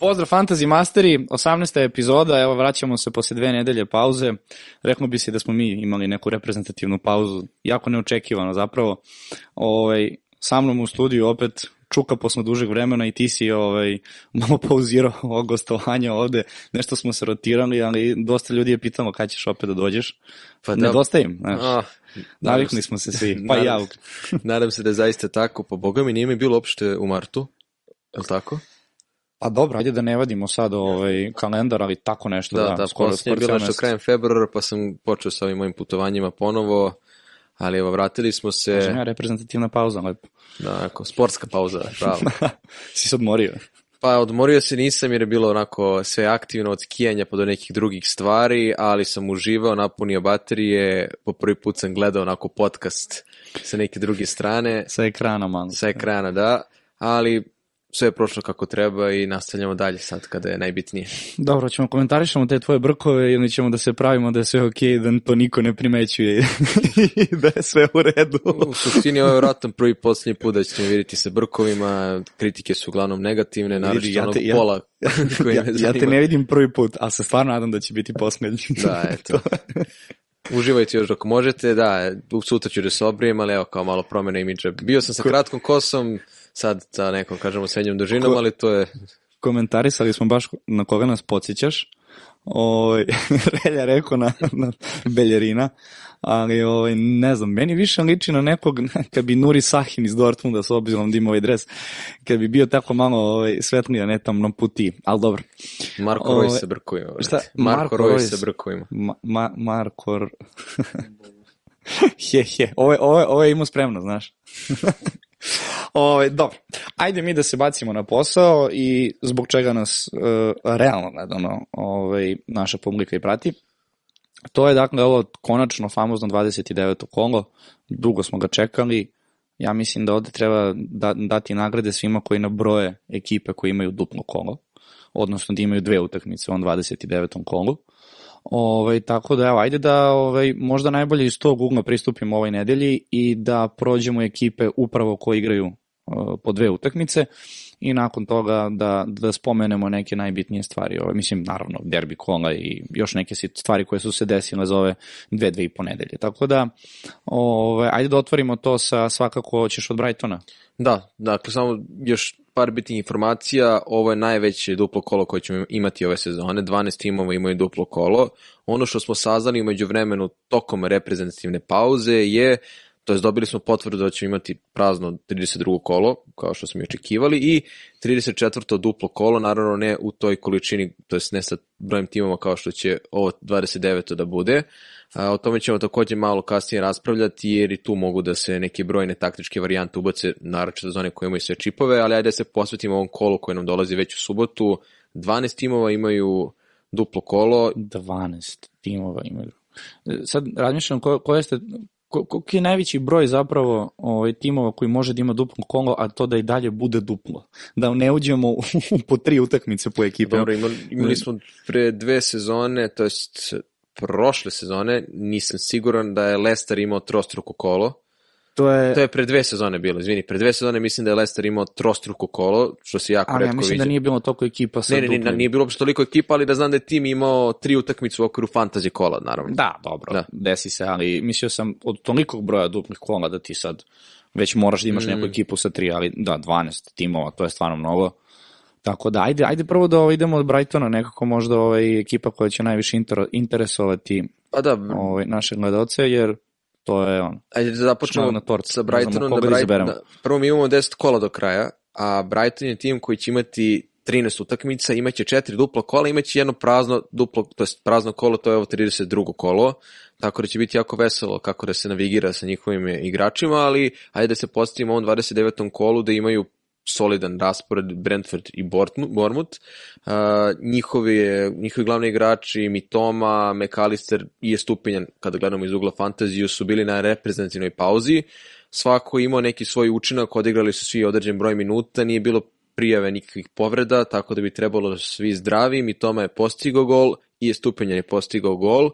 Pozdrav Fantasy Masteri, 18. epizoda, evo vraćamo se posle dve nedelje pauze. Rekao bi se da smo mi imali neku reprezentativnu pauzu, jako neočekivano zapravo. Ovaj, sa mnom u studiju opet Čuka posle dužeg vremena i ti si ovaj, malo pauzirao ovo gostovanje ovde, nešto smo se rotirali, ali dosta ljudi je pitalo kada ćeš opet da dođeš. Pa da, Nedostaje im, znaš. Ah, Navikli smo se svi, pa i ja. Nadam se da je zaista tako, pa boga mi nije mi bilo uopšte u martu, je li tako? Pa dobro, ajde da ne vadimo sad ovaj kalendar, ali tako nešto. Da, da, da skoro, skoro bilo nešto krajem februara, pa sam počeo sa ovim mojim putovanjima ponovo, ali evo, vratili smo se... Kažem ja, reprezentativna pauza, lepo. Da, ako, sportska pauza, pravo. si se odmorio? Pa odmorio se nisam jer je bilo onako sve aktivno od skijanja pa do nekih drugih stvari, ali sam uživao, napunio baterije, po prvi put sam gledao onako podcast sa neke druge strane. Sa ekrana malo. Sa ekrana, da, ali sve je prošlo kako treba i nastavljamo dalje sad kada je najbitnije. Dobro, ćemo komentarišemo te tvoje brkove ili ćemo da se pravimo da je sve okej, okay, da to niko ne primećuje i da je sve u redu. U suštini ovo je vratno prvi posljednji put da ćete vidjeti sa brkovima, kritike su uglavnom negativne, naravno ja onog ja, pola koji ja, ja te ne vidim prvi put, ali se stvarno nadam da će biti posljednji. da, eto. Uživajte još dok možete, da, sutra ću da se obrijem, ali evo kao malo promjena imidža. Bio sam sa kratkom kosom, sad sa nekom, kažemo, srednjom dužinom, Ko, ali to je... Komentarisali smo baš na koga nas podsjećaš. Ovaj, Relja rekao na, na Beljerina, ali ovaj, ne znam, meni više liči na nekog, kad bi Nuri Sahin iz Dortmunda s obzirom da ima ovaj dres, kad bi bio tako malo ovaj, svetlija, ne tam na puti, ali dobro. Marko Roj ovaj, se brkujemo. Šta? Marko, Marko Roj se brkujemo. Ma, ma, Marko... he, he, ovo, ovo, ovo je imao spremno, znaš. Ove, ovaj, dobro, ajde mi da se bacimo na posao i zbog čega nas uh, realno gledano ovaj, naša publika i prati. To je dakle ovo konačno famozno 29. kolo, dugo smo ga čekali, ja mislim da ovde treba da, dati nagrade svima koji nabroje ekipe koji imaju duplo kolo, odnosno da imaju dve utakmice on 29. kolu. Ovaj, tako da, evo, ajde da ovaj, možda najbolje iz tog ugla pristupimo ovoj nedelji i da prođemo ekipe upravo koje igraju uh, po dve utakmice i nakon toga da, da spomenemo neke najbitnije stvari. Ovaj, mislim, naravno, derbi kola i još neke stvari koje su se desile za ove dve, dve i po nedelje. Tako da, ovaj, ajde da otvorimo to sa svakako ćeš od Brightona. Da, dakle, samo još par bitnih informacija, ovo je najveće duplo kolo koje ćemo imati ove sezone, 12 timova imaju duplo kolo. Ono što smo saznali umeđu vremenu tokom reprezentativne pauze je, to je dobili smo potvrdu da ćemo imati prazno 32. kolo, kao što smo i očekivali, i 34. duplo kolo, naravno ne u toj količini, to je ne sa brojem timova kao što će ovo 29. da bude, O tome ćemo takođe malo kasnije raspravljati jer i tu mogu da se neke brojne taktičke varijante ubace, naročito za one koje imaju sve čipove, ali ajde da se posvetimo ovom kolu koje nam dolazi već u subotu. 12 timova imaju duplo kolo. 12 timova imaju. Sad razmišljam ko, jeste koliki je najveći broj zapravo ovaj, timova koji može da ima duplo kolo, a to da i dalje bude duplo. Da ne uđemo u, po tri utakmice po ekipi. Dobro, imali, imali smo pre dve sezone, to jest prošle sezone nisam siguran da je Leicester imao trostruko kolo. To je... to je pre dve sezone bilo, izvini, pre dve sezone mislim da je Leicester imao trostruko kolo, što se jako redko vidi. Ali ja mislim viđa. da nije bilo toliko ekipa sa Ne, ne, ne, nije bilo uopšte toliko ekipa, ali da znam da je tim imao tri utakmice u okviru fantasy kola, naravno. Da, dobro, da. desi se, ali mislio sam od tolikog broja duplih kola da ti sad već moraš da imaš mm. neku ekipu sa tri, ali da, 12 timova, to je stvarno mnogo. Tako da, ajde, ajde prvo da ovaj, idemo od Brightona, nekako možda ovaj, ekipa koja će najviše inter, interesovati pa da. ovaj, naše gledalce, jer to je on. Ajde da započnemo na tort. sa Brightonom. Da, da Brighton, da, prvo mi imamo 10 kola do kraja, a Brighton je tim koji će imati 13 utakmica, imaće četiri dupla kola, imaće jedno prazno duplo, to jest prazno kolo, to je ovo 32. kolo, tako da će biti jako veselo kako da se navigira sa njihovim igračima, ali ajde da se postavimo ovom 29. kolu da imaju solidan raspored Brentford i Bournemouth. Uh, njihovi, njihovi glavni igrači Mitoma, McAllister i je stupinjan, kada gledamo iz ugla fantaziju, su bili na reprezentativnoj pauzi. Svako imao neki svoj učinak, odigrali su svi određen broj minuta, nije bilo prijave nikakvih povreda, tako da bi trebalo da svi zdravi. Mitoma je postigao gol i je stupinjan je postigao gol.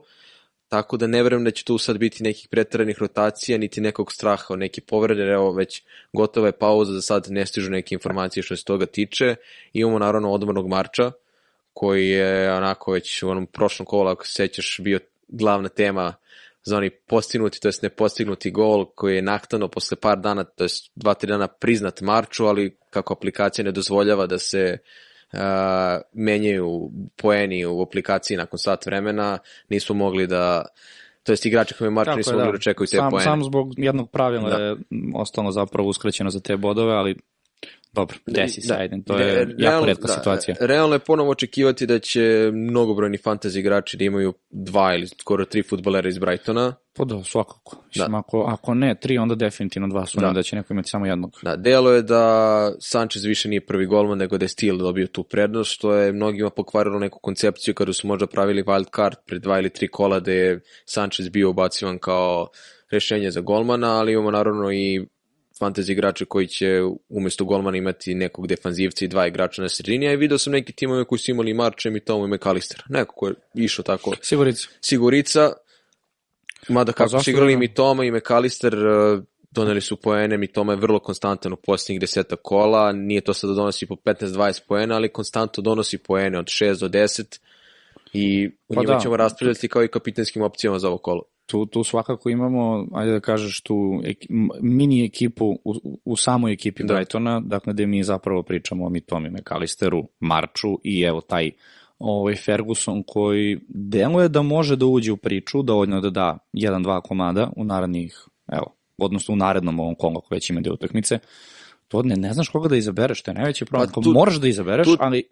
Tako da ne verujem da će tu sad biti nekih preteranih rotacija, niti nekog straha od neke povrede, evo već gotova je pauza, za sad ne stižu neke informacije što se toga tiče. Imamo naravno odmornog marča, koji je onako već u onom prošlom kolu, ako se sećaš, bio glavna tema za oni postignuti, to jest nepostignuti gol koji je naktano posle par dana, to jest dva, tri dana priznat Marču, ali kako aplikacija ne dozvoljava da se uh, menjaju poeni u aplikaciji nakon sat vremena, nismo mogli da to jest igrači koji Tako nisu mogli da. da čekaju te Sam, poene. sam zbog jednog pravila Da. je ostalo zapravo uskraćeno za te bodove, ali dobro, desi se, Da. ajde, to je jako realno- redka da, situacija. Realno je ponovo očekivati da će mnogobrojni fantasy igrači da imaju dva ili skoro tri futbolera iz Brightona. Pa da, svakako. Mislim, Da. ako, ako ne tri, onda definitivno dva su Da. da. da će neko imati samo jednog. Da, delo je da Sanchez više nije prvi golman, nego da je Steele dobio tu prednost, što je mnogima pokvarilo neku koncepciju kada su možda pravili wild card pre dva ili tri kola da je Sanchez bio ubacivan kao rešenje za golmana, ali imamo naravno i fantasy igrače koji će umesto golmana imati nekog defanzivca i dva igrača na sredini, a i video sam neki timove koji su imali Marčem i Tomu i McAllister. Neko ko je išao tako Sigurica. sigurica, mada kako zašto su igrali mi Toma i McAllister, uh, doneli su poene, mi Toma je vrlo konstantan u posljednjih deseta kola, nije to sad da donosi po 15-20 poena, ali konstantno donosi poene od 6 do 10 i u Pa njima da. ćemo raspravljati kao i kapitenskim opcijama za ovo kolo. Tu, tu svakako imamo, ajde da kažeš, tu eki, m- mini ekipu u, u samoj ekipi Da. Brightona, dakle gde mi zapravo pričamo o Mitomi McAllisteru, Marču i evo taj ovaj Ferguson koji deluje da može da uđe u priču, dovoljno da da jedan, dva komada u narednih, evo, odnosno u narednom ovom kolu ako već ima deo utakmice, to ne, ne znaš koga da izabereš, to je najveći problem. Pa tu- moraš da izabereš, tu- ali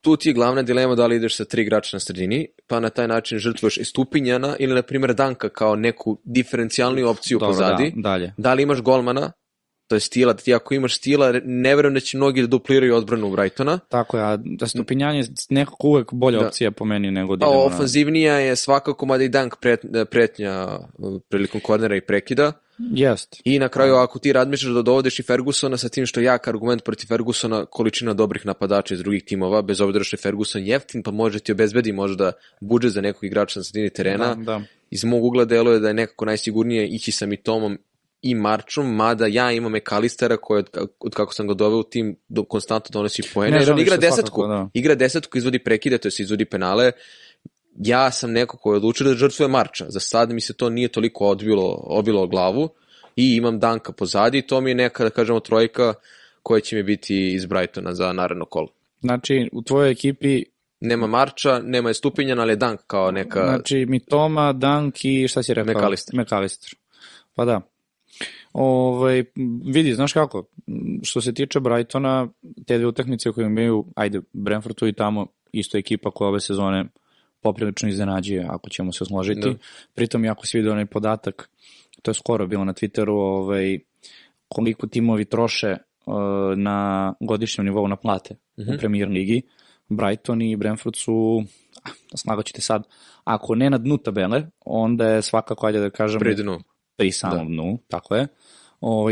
Tu ti je glavna dilema da li ideš sa tri igrača na sredini, pa na taj način žrtvuješ i Stupinjana ili, na primjer, Danka kao neku diferencijalniju opciju dobro, pozadi. da, dalje. Da li imaš golmana, to je stila, ti ako imaš stila, ne verujem da će mnogi da dupliraju odbranu Brightona. Tako je, a da stupinjanje je nekako uvek bolja Da. opcija po meni nego da Pa idemo na... ofanzivnija je svakako, mada i Dank pret, pretnja uh, prilikom kornera i prekida. Jest. I na kraju, ako ti razmišljaš da dovodiš i Fergusona sa tim što je jak argument protiv Fergusona, količina dobrih napadača iz drugih timova, bez obzira što je Ferguson jeftin, pa može ti obezbedi možda budžet za nekog igrača na sredini terena. Da, da. Iz mog ugla deluje da je nekako najsigurnije ići sa Mitomom i Marčom, mada ja imam Mekalistera koji od, od kako sam ga doveo u tim do, konstantno donosi poene, Ne, igra se desetku, svakako, da. igra desetku, izvodi prekide, to je izvodi penale, ja sam neko ko je odlučio da žrtvuje Marča. Za sad mi se to nije toliko odbilo, obilo glavu i imam Danka pozadi i to mi je neka, da kažemo, trojka koja će mi biti iz Brightona za naredno kolo. Znači, u tvojoj ekipi, Nema Marča, nema je Stupinjan, ali je Dank kao neka... znači Mitoma, Dank i šta si rekao? McAllister. McAllister. Pa da. Ovaj, vidi, znaš kako, što se tiče Brightona, te dve utakmice koje imaju, ajde, Brentford tu i tamo, isto ekipa koja ove sezone poprilično iznenađuje, ako ćemo se složiti. Da. Pritom, jako si vidio onaj podatak, to je skoro bilo na Twitteru, ovaj, koliko timovi troše uh, na godišnjem nivou na plate u Premier ligi. Brighton i Brentford su, ah, slagaću te sad, ako ne na dnu tabele, onda je svakako, ajde da kažem, Pri dnu. pri samom dnu, tako je. O,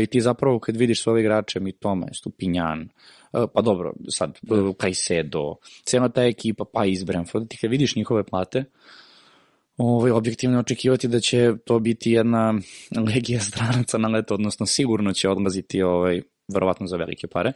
I ti zapravo kad vidiš sve ove igrače, Mitoma, Stupinjan, e, pa dobro, sad, da. Kajsedo, cela ta ekipa, pa iz Brentforda, ti kad vidiš njihove plate, ovaj, objektivno je očekivati da će to biti jedna legija stranaca na leto, odnosno sigurno će odlaziti ovaj, verovatno za velike pare,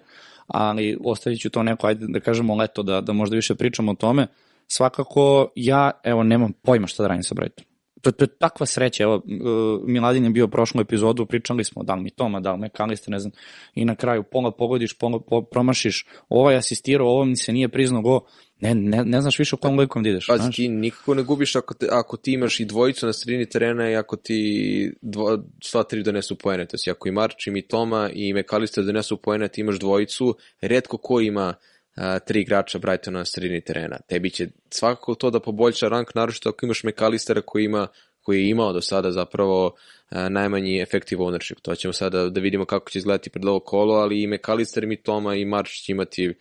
ali ostavit ću to neko, ajde da kažemo leto, da, da možda više pričamo o tome. Svakako, ja, evo, nemam pojma šta da radim sa Brightonom. To, to je takva sreća, evo, uh, Miladin je bio prošlu epizodu, pričali smo da li mi Toma, da li McAllister, ne znam, i na kraju pola pogodiš, pola po, promašiš, ovaj asistirao, ovo mi se nije priznao go, ne, ne, ne znaš više o kom likom da ideš. Pazi, znaš? ti nikako ne gubiš ako, te, ako ti imaš i dvojicu na sredini terena i ako ti dvo, sva tri donesu poene. To je ako i Marč, i Mitoma i McAllister donesu poene, ti imaš dvojicu, redko ko ima a, tri igrača Brightona na sredini terena. Tebi će svakako to da poboljša rank, naročito ako imaš McAllistera koji ima koji je imao do sada zapravo a, najmanji effective ownership. To ćemo sada da vidimo kako će izgledati pred ovo kolo, ali i McAllister, i Mitoma i Marč će imati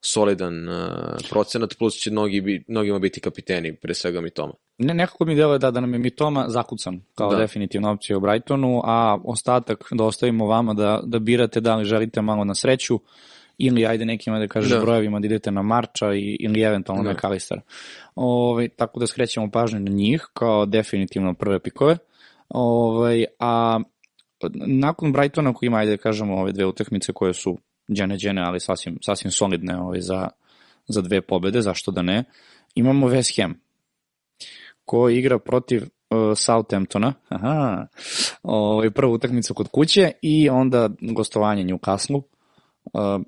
solidan uh, procenat, plus će mnogi, bi, mnogima biti kapiteni, pre svega Mitoma. Ne, nekako mi deluje da, da nam je Mitoma zakucan kao Da. definitivna opcija u Brightonu, a ostatak da ostavimo vama da, da birate da li želite malo na sreću ili ajde nekima da kažeš Da. brojevima da idete na Marča i, ili eventualno Da. na Kalistar. Ovaj, tako da skrećemo pažnju na njih kao definitivno prve pikove. Ovaj, a nakon Brightona koji ima, ajde da kažemo, ove dve utakmice koje su džene džene, ali sasvim, sasvim solidne ovaj, za, za dve pobede, zašto da ne, imamo West Ham koji igra protiv uh, Southamptona, aha, ovaj, prvu utakmicu kod kuće i onda gostovanje Newcastle. Uh,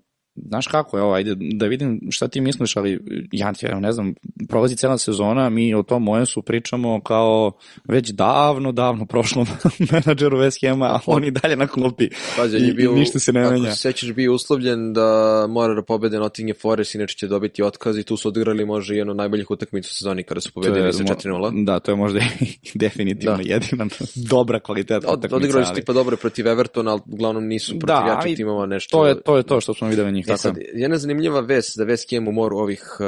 znaš kako je ovo, ajde da vidim šta ti misliš, ali ja ti evo, ne znam, prolazi cela sezona, mi o tom Mojensu pričamo kao već davno, davno prošlom menadžeru West Hama, a on i dalje na klupi. Pazi, I, je bio, i ništa se ne menja. Ako se sećaš, bio uslovljen da mora da pobede Nottingham Forest, inače će dobiti otkaz i tu su odigrali možda jednu najboljih utakmica u sezoni kada su pobedili sa mo- 4-0. Da, to je možda definitivno Da. jedina dobra kvaliteta Od, utakmica, odigrali su ali- tipa dobro protiv Evertona, ali uglavnom nisu protiv Da, jačih timova nešto. To je, to je to što smo videli njih. E tako sad, je. jedna zanimljiva vest za West Ham u moru ovih uh,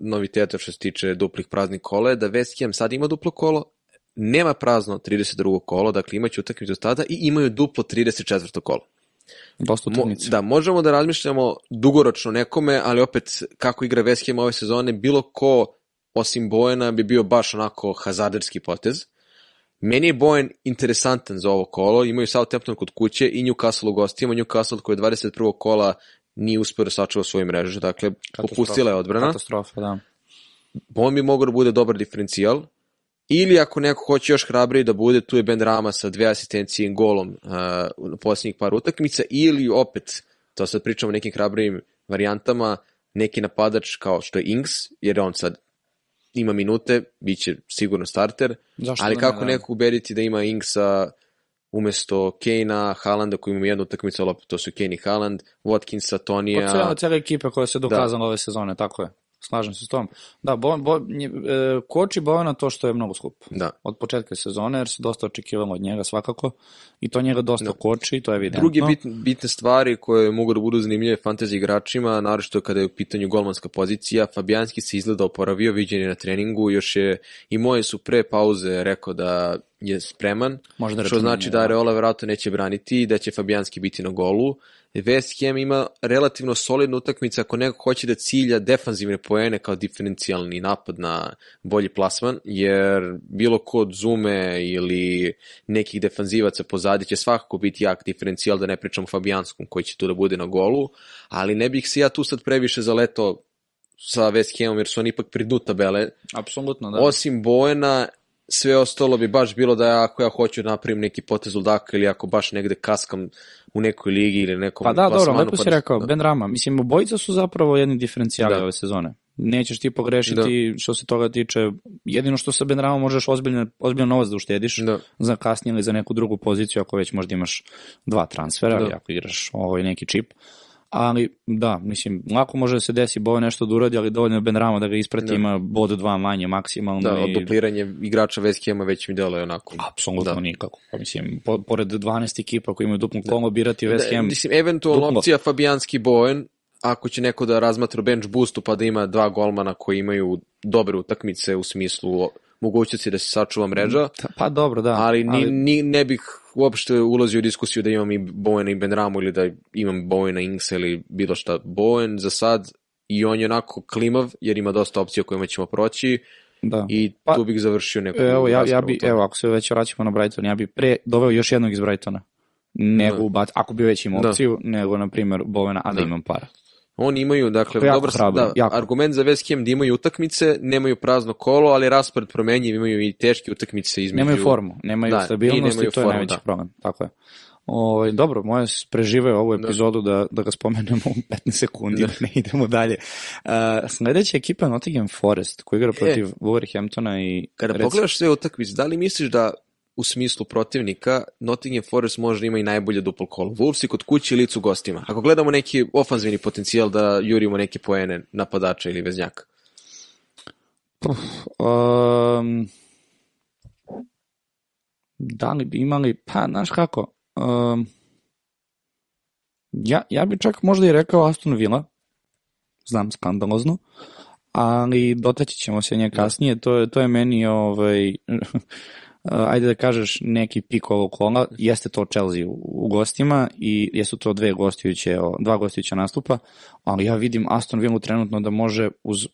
noviteta što se tiče duplih praznih kola je da West Ham sad ima duplo kolo, nema prazno 32. kolo, dakle imaće utakmicu tada i imaju duplo 34. kolo. Dosta Mo, utakmica. da, možemo da razmišljamo dugoročno nekome, ali opet kako igra West Ham ove sezone, bilo ko osim Bojena bi bio baš onako hazarderski potez. Meni je Bojen interesantan za ovo kolo, imaju Southampton kod kuće i Newcastle u gostima, Newcastle koji je 21. kola nije uspio da sačuva svoju mrežu, dakle popustila je odbrana. Katastrofa, da. On bi mogao da bude dobar diferencijal. Ili ako neko hoće još hrabriji da bude, tu je Ben Rama sa dve asistencije i golom uh, na posljednjih par utakmica, ili opet, to sad pričamo o nekim hrabrijim varijantama, neki napadač kao što je Ings, jer on sad ima minute, bit će sigurno starter, Zašto ali da ne, kako da. neko uberiti da ima Ingsa umesto Kane-a, Haalanda koji ima jednu utakmicu, ali to su Kane i Haaland, Watkinsa, Pa Tonija, cijela, cijela ekipa koja se dokazala ove sezone, tako je. Slažem se s tom. Da, bo, bo, nje, e, koči Bojana to što je mnogo skup. da. Od početka sezone, jer se dosta očekivalo od njega svakako. I to njega dosta koči, to je evidentno. Druge bitne, bitne stvari koje mogu da budu zanimljive fantasy igračima, naročito kada je u pitanju golmanska pozicija, Fabijanski se izgleda oporavio, viđen je na treningu, još je i moje su pre pauze rekao da je spreman, Možda što znači da. Areola verovatno neće braniti i da će Fabijanski biti na golu. West Ham ima relativno solidnu utakmicu ako neko hoće da cilja defanzivne poene kao diferencijalni napad na bolji plasman, jer bilo ko od Zume ili nekih defanzivaca pozadi će svakako biti jak diferencijal, da ne pričamo Fabijanskom koji će tu da bude na golu, ali ne bih se ja tu sad previše zaleto sa West Hamom jer su oni ipak pri dnu tabele. Apsolutno, da. Osim Bojena, sve ostalo bi baš bilo da ja, ako ja hoću da napravim neki potez ludaka ili ako baš negde kaskam u nekoj ligi ili nekom Pa da, dobro, lepo si pa da- rekao, da. Ben Rama. Mislim, obojica su zapravo jedni diferencijali Da. ove sezone. Nećeš ti pogrešiti što se toga tiče. Jedino što sa Ben Rama možeš ozbiljno, ozbiljno novac da uštediš Da. za kasnije ili za neku drugu poziciju, ako već možda imaš dva transfera, Da. ili ako igraš ovaj neki čip. Ali, da, mislim, lako može da se desi Boje nešto da uradi, ali dovoljno je Ben Rama da ga isprati, Da. ima bod dva manje maksimalno. Da, i... odupliranje igrača West Hama već mi deluje onako. Apsolutno Da. nikako. Pa Mislim, po, pored 12 ekipa koji imaju duplo kolo, birati West Da, Ham. mislim, eventualno duplo. opcija Fabijanski Bojen, ako će neko da razmatra bench boostu pa da ima dva golmana koji imaju dobre utakmice u smislu mogućnosti da se sačuva mreža, Ta- Pa dobro, da. ali, ni, ni, ne bih uopšte ulazio u diskusiju da imam i Bojena i Benramu ili da imam Bojena, Ingsa ili bilo šta. Bojen za sad i on je onako klimav jer ima dosta opcija o kojima ćemo proći da. i Pa, tu bih završio neku Evo, ja, ja bi, evo, ako se već vraćamo na Brighton, ja bi pre doveo još jednog iz Brightona. Nego Da. ubac, ako bi već imao Da. opciju, nego, na primjer, Bovena, a da, Da. imam para. Oni imaju, dakle, To je dobar, hrabro, da, argument za West Ham da imaju utakmice, nemaju prazno kolo, ali raspored promenjiv, imaju i teške utakmice između... Nemaju formu, nemaju Da, i stabilnost i, nemaju to je formu, najveći da. problem. Tako je. Ovaj dobro, moje prežive ovu epizodu da, da ga spomenemo u 15 sekundi, da. ne idemo dalje. Uh, sledeća ekipa je Nottingham Forest, koji igra protiv Wolverhamptona i... E. Kada pogledaš sve utakmice, da li misliš da u smislu protivnika Nottingham Forest možda ima i najbolje duplo kolo? Wolves i kod kuće i licu gostima. Ako gledamo neki ofanzivni potencijal da jurimo neke poene napadača ili veznjaka. Um, da li bi imali, pa, znaš kako, um, ja, ja bi čak možda i rekao Aston Villa, znam skandalozno, ali dotaći ćemo se nje kasnije, to je, to je meni ovaj, ajde da kažeš neki pik ovog kola, jeste to Chelsea u, u gostima i jesu to dve gostujuće, dva gostujuća nastupa, ali ja vidim Aston Villa trenutno da može uz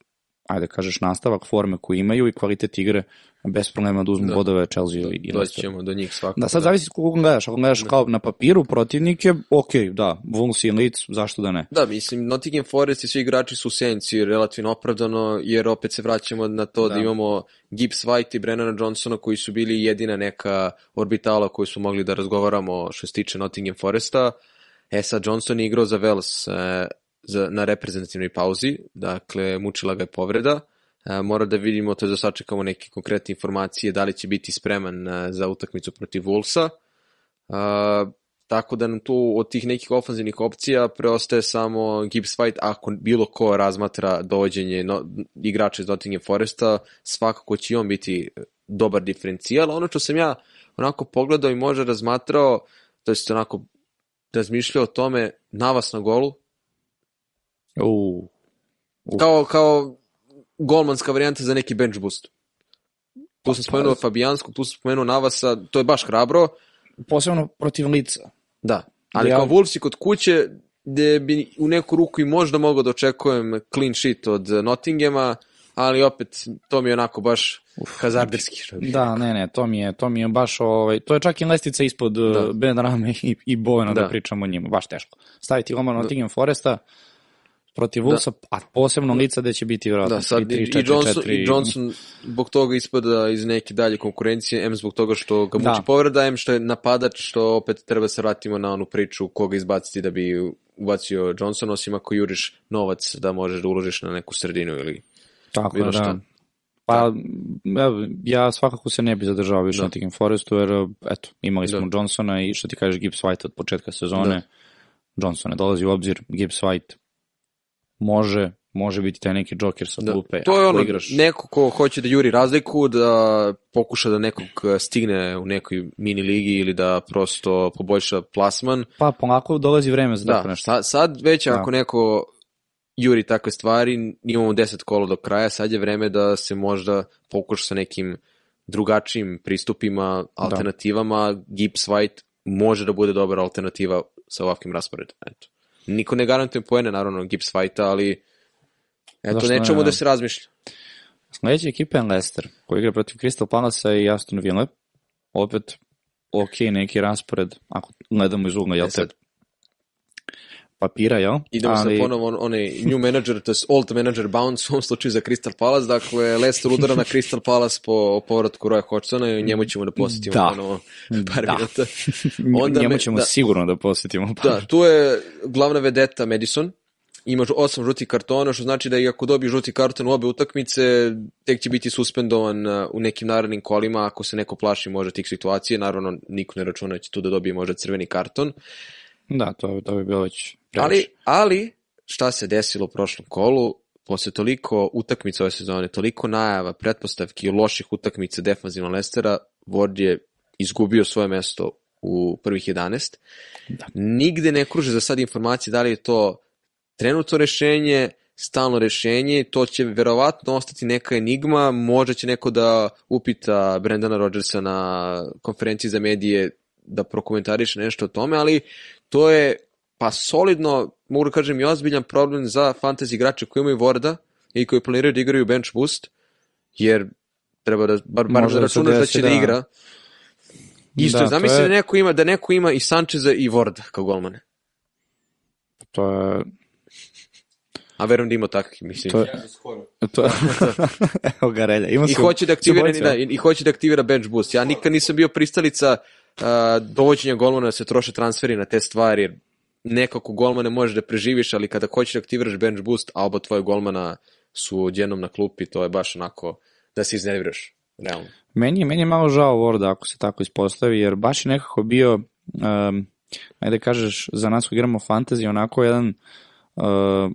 ajde da kažeš nastavak forme koju imaju i kvalitet igre bez problema da uzmu Da. bodove Chelsea i Doći Leicester. ćemo do njih svakako. Da, sad zavisi koliko gledaš. Ako gledaš kao na papiru protivnike, ok, da, Wolves i Leeds, zašto da ne? Da, mislim, Nottingham Forest i svi igrači su u senci relativno opravdano, jer opet se vraćamo na to da, Da. imamo Gibbs White i Brennana Johnsona koji su bili jedina neka orbitala koju su mogli da razgovaramo što se tiče Nottingham Foresta. E sad, Johnson je igrao za Wales e, za, na reprezentativnoj pauzi, dakle, mučila ga je povreda. E, mora da vidimo, to je da sačekamo neke konkretne informacije, da li će biti spreman e, za utakmicu protiv Wolvesa. Uh, tako da nam tu od tih nekih ofanzivnih opcija preostaje samo Gibbs White ako bilo ko razmatra dovođenje no, igrača iz Nottingham Foresta, svakako će on biti dobar diferencijal. Ono što sam ja onako pogledao i možda razmatrao, to jest onako razmišljao o tome, navas na golu, U, kao, kao golmanska varijanta za neki bench boost. Tu sam Pa, spomenuo Fabijanskog, tu sam spomenuo Navasa, to je baš hrabro, posebno protiv lica. Da, ali Ja- kao Wolvesi kod kuće, gde bi u neku ruku i možda mogao da očekujem clean sheet od Nottinghama, ali opet, to mi je onako baš hazarderski. što bi Da, ne, ne, to mi je, to mi je baš, ovaj, to je čak i lestica ispod Da. da. Ben Rame i, i Bojana da. Da. da pričamo o njima, baš teško. Staviti Loma Nottingham Foresta protiv Wolvesa, a posebno lica gde će biti vjerojatno Da, sad 3, i, 3, i, 4, Johnson, 4, i Johnson zbog toga ispada iz neke dalje konkurencije, M zbog toga što ga muči Da. povreda, M što je napadač, što opet treba se vratimo na onu priču koga izbaciti da bi ubacio Johnson, osim ako juriš novac da možeš da uložiš na neku sredinu ili Tako bilo da, šta. da. Pa, evo, ja svakako se ne bi zadržao više Da. na Nottingham Forestu, jer, eto, imali smo Da. Johnsona i što ti kažeš Gibbs White od početka sezone. Johnson ne dolazi u obzir, Gibbs White može, može biti taj neki joker sa Da. klupe. To je ono, igraš. neko ko hoće da juri razliku, da pokuša da nekog eh, stigne u nekoj mini ligi ili da prosto poboljša plasman. Pa, polako dolazi vreme za tako Da, nešto. sad, sad već Da. ako neko juri takve stvari, imamo 10 kola do kraja, sad je vreme da se možda pokuša sa nekim drugačijim pristupima, alternativama. Gibbs White može da bude dobra alternativa sa ovakvim rasporedom. Eto. Niko ne garantuje poene, naravno, Gibbs White, ali eto, Zašto ne, nečemu da. se razmišlja. Sledeća ekipa je Leicester, koji igra protiv Crystal Palace i Aston Villa. Opet, ok, neki raspored, ako gledamo iz ugla, jel E te. Papira, jel? Idemo Ali... sa ponovo on, onaj new manager, to je old manager bounce u ovom slučaju za Crystal Palace, dakle Leicester udara na Crystal Palace po povratku Roya Hodgsona i njemu ćemo da posjetimo Da. ponovo par Da. minuta. Onda Njemu me- ćemo da. sigurno da posjetimo. Da, tu je glavna vedeta Madison, ima osam žutih kartona, što znači da i ako dobije žuti karton u obe utakmice, tek će biti suspendovan u nekim narednim kolima, ako se neko plaši možda tih situacije, naravno niko ne računa da će tu da dobije možda crveni karton. Da, to, to bi bilo već. Ali, ali, šta se desilo u prošlom kolu, posle toliko utakmica ove sezone, toliko najava, pretpostavki loših utakmica defanzivno Lestera, Ward je izgubio svoje mesto u prvih 11. Da. Nigde ne kruže za sad informacije da li je to trenutno rešenje, stalno rešenje, to će verovatno ostati neka enigma, možda će neko da upita Brendana Rodgersa na konferenciji za medije da prokomentariše nešto o tome, ali to je pa solidno, mogu da kažem i ozbiljan problem za fantasy igrače koji imaju Vorda i koji planiraju da igraju bench boost, jer treba da, bar, bar da da se računaš da će da, da- igra. Isto, Da, zamisli je- da neko ima, da neko ima i Sančeza i Vorda kao golmane. To je... A verujem da ima takvih, mislim. To je... To je... Evo ga relja. Ima I su- hoće da aktivira, da, i, i hoće da aktivira bench boost. Ja nikad nisam bio pristalica uh, dovođenja golmana da se troše transferi na te stvari, jer nekako golmane možeš da preživiš, ali kada hoćeš da aktiviraš bench boost, a oba tvoje golmana su odjednom na klupi, to je baš onako da se iznerviraš, realno. Meni je, meni je malo žao Vorda ako se tako ispostavi, jer baš je nekako bio, um, ajde da kažeš, za nas koji igramo fantasy, onako jedan uh,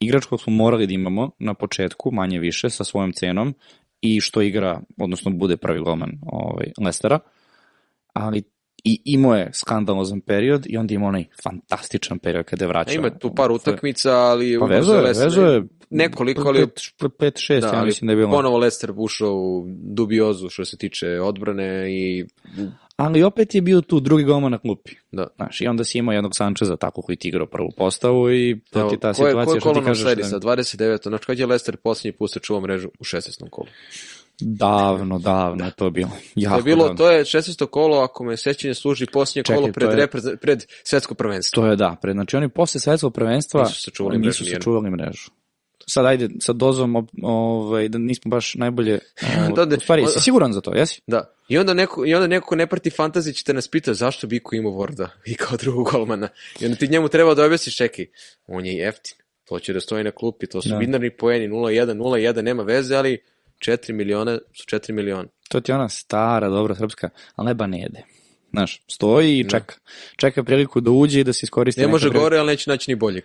igrač kog smo morali da imamo na početku, manje više, sa svojom cenom, i što igra, odnosno bude prvi golman ovaj, Lestera, ali i imao je skandalozan period i onda ima onaj fantastičan period kada je vraćao. Ima tu par utakmica, ali... Pa vezo je, Leicester vezo je Nekoliko, ali... 5-6, Da, ja mislim da je bilo. Ponovo Leicester ušao u dubiozu što se tiče odbrane i Ali opet je bio tu drugi golman na klupi. da. Znaš, i onda si imao jednog Sančeza tako koji ti igrao prvu postavu i to Evo, ti je ta koje, situacija koje što kolo ti nam kažeš. sledi da- sa 29. Znači, kad je Leicester posljednji put sačuvao mrežu u 16. kolu? Davno, davno je to bilo. Jako To je bilo, davno. to je 16. kolo, ako me sećanje služi, posljednje Čekaj, kolo pred, je- repreze- pred svetsko prvenstvo. To je da, pred, znači oni posle svetskog prvenstva Nisu sačuvali nisu mrežu nijednu. sačuvali mrežu. Sad ajde, sa dozom, ovaj, da nismo baš najbolje... Da, da, u stvari, jesi siguran za to, jesi? Da. I onda neko, i onda neko ko ne prati fantasy će te nas pita zašto Biko ima Vorda i kao drugog golmana. I onda ti njemu treba da objasniš, čekaj, on je jeftin. To će da stoji na klupi, to su Da. binarni poeni 0-1, 0-1, nema veze, ali 4 miliona su 4 miliona. To ti je ona stara, dobra srpska, ali leba ne jede. Znaš, stoji i čeka. Čeka priliku da uđe i da se iskoristi. Ne može gore, ali neće naći ni boljeg.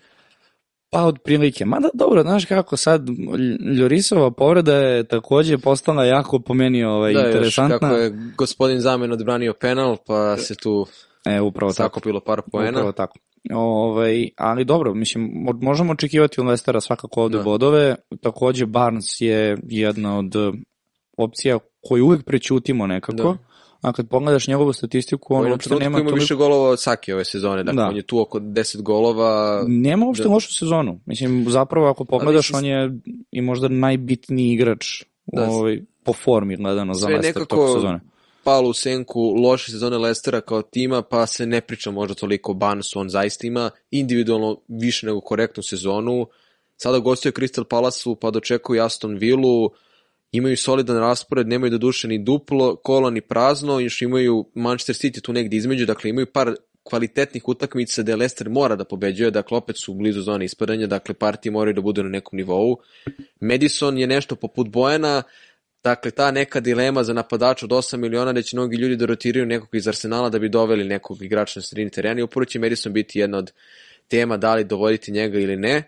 Pa od prilike. Mada dobro, znaš kako sad, Lj- Ljorisova povreda je takođe postala jako po meni ovaj, Da, još interesantna. kako je gospodin Zamen odbranio penal, pa se tu E, upravo tako. sakopilo par poena. Upravo tako. Ovaj, ali dobro, mislim, mo- možemo očekivati od Lestera svakako ovde Da. bodove. Takođe, Barnes je jedna od opcija koju uvek prećutimo nekako. Da. A kad pogledaš njegovu statistiku, On uopšte nema ima toliko... više golova od Saki ove sezone, dakle Da. on je tu oko 10 golova. Nema uopšte Da. lošu sezonu. Mislim, zapravo ako pogledaš, Ali on je i možda najbitniji igrač Da. ovaj, po formi gledano za Leicester nekako- tog sezone. Palo u senku loše sezone Lestera kao tima, pa se ne priča možda toliko o Barnesu, on zaista ima individualno više nego korektnu sezonu. Sada gostuje Crystal Palace-u, pa dočekuju Aston Villu, imaju solidan raspored, nemaju do duše ni duplo, kolo ni prazno, još imaju Manchester City tu negdje između, dakle imaju par kvalitetnih utakmica gde Leicester mora da pobeđuje, dakle opet su blizu zone ispadanja, dakle partije moraju da budu na nekom nivou. Madison je nešto poput Bojana, Dakle, ta neka dilema za napadača od 8 miliona da će mnogi ljudi da rotiraju nekog iz Arsenala da bi doveli nekog igrača na sredini terena i upravo će Madison biti jedna od tema da li dovoditi njega ili ne.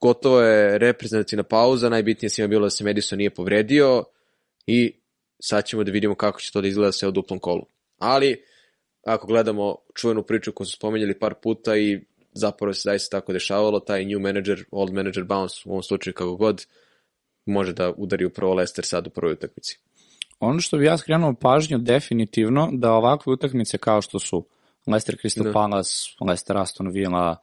Gotovo je reprezentativna pauza, najbitnije svima bilo da se Madison nije povredio i sad ćemo da vidimo kako će to da izgleda sve u duplom kolu. Ali, ako gledamo čuvenu priču koju su spomenjali par puta i zapravo se zaista tako dešavalo, taj new manager, old manager bounce, u ovom slučaju kako god, može da udari upravo Leicester sad u prvoj utakmici. Ono što bi ja skrenuo pažnju definitivno da ovakve utakmice kao što su Leicester Crystal Da. Palace, Leicester Aston Villa,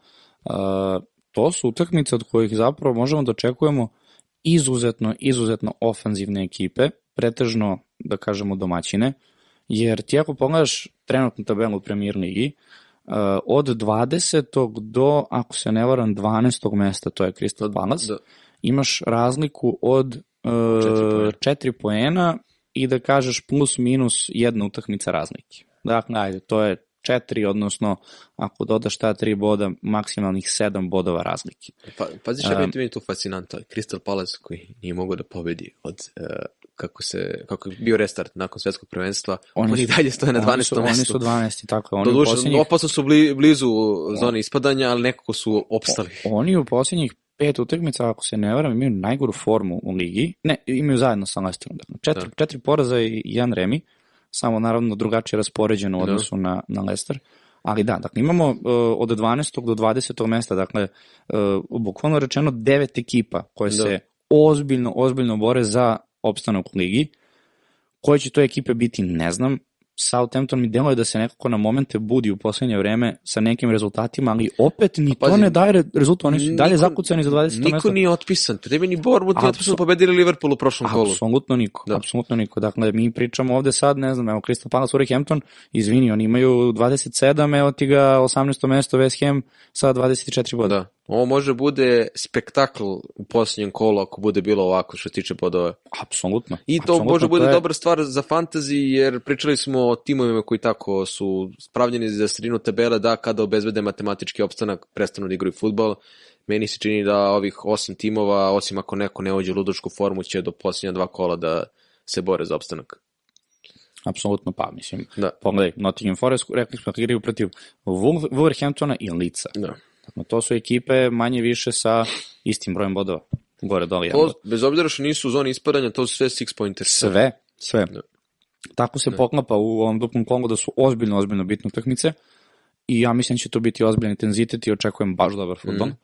uh, to su utakmice od kojih zapravo možemo da očekujemo izuzetno, izuzetno ofanzivne ekipe, pretežno, da kažemo, domaćine, jer ti ako pogledaš trenutnu tabelu u premier ligi, uh, od 20. do, ako se ne varam, 12. mesta, to je Crystal Palace, Da. Imaš razliku od uh, Četiri poena. 4 poena i da kažeš plus minus jedna utakmica razlike. Dakle, ajde, to je 4, odnosno ako dodaš ta 3 boda, maksimalnih 7 bodova razlike. Pa, pazi šta Um, meni tu fascinantno. Crystal Palace koji nije mogao da pobedi od uh, kako se kako je bio restart nakon svetskog prvenstva, oni, oni dalje stoje na 12. Oni su, oni mestu. su 12. tako. Oni, Doduše, posljednjih, opasno su bli, blizu zone ispadanja, ali nekako su opstali. oni u posljednjih pet utakmica, ako se ne varam, imaju najgoru formu u ligi. Ne, imaju zajedno sa Leicesterom. Dakle, četiri, Da. četiri poraza i jedan remi, samo naravno drugačije raspoređeno u Da. odnosu na, na Leicester. Ali da, dakle, imamo uh, od 12. do 20. mesta, dakle, uh, bukvalno rečeno devet ekipa koje Da. se ozbiljno, ozbiljno bore za opstanak u ligi. Koje će to ekipe biti, ne znam. Southampton mi deluje da se nekako na momente budi u poslednje vreme sa nekim rezultatima, ali opet ni to pazi, ne daje re- rezultat, oni su dalje niko- zakucani za 20. Niko mesto. nije otpisan. Tebi ni Bournemouth nije otpisan, pobedili Liverpool u prošlom kolu. Apsolutno niko, Da. apsolutno niko. Dakle, mi pričamo ovde sad, ne znam, evo Crystal Palace, Wolverhampton, izvini, oni imaju 27, evo ti ga 18. mesto West Ham sa 24 boda. Da. Ovo može bude spektakl u posljednjem kolu ako bude bilo ovako što se tiče bodova. Apsolutno. I to apsolutno, može bude je- dobra stvar za fantasy, jer pričali smo o timovima koji tako su spravljeni za sredinu tabele da kada obezbede matematički opstanak prestanu da igraju futbol. Meni se čini da ovih osam timova, osim ako neko ne uđe u ludačku formu, će do posljednja dva kola da se bore za opstanak. Apsolutno, pa mislim, Da. pogledaj, Nottingham Forest, rekli smo da igraju protiv Wolverhamptona i Lica. Da. Dakle, to su ekipe manje više sa istim brojem bodova. Gore, dole, To, bod. bez obzira što nisu u zoni ispadanja, to su sve six pointers. Sve, sve. Da. tako se poklapa u ovom duplom kolu da su ozbiljno, ozbiljno bitne utakmice i ja mislim da će to biti ozbiljan intenzitet i očekujem baš dobar futbol. Mm.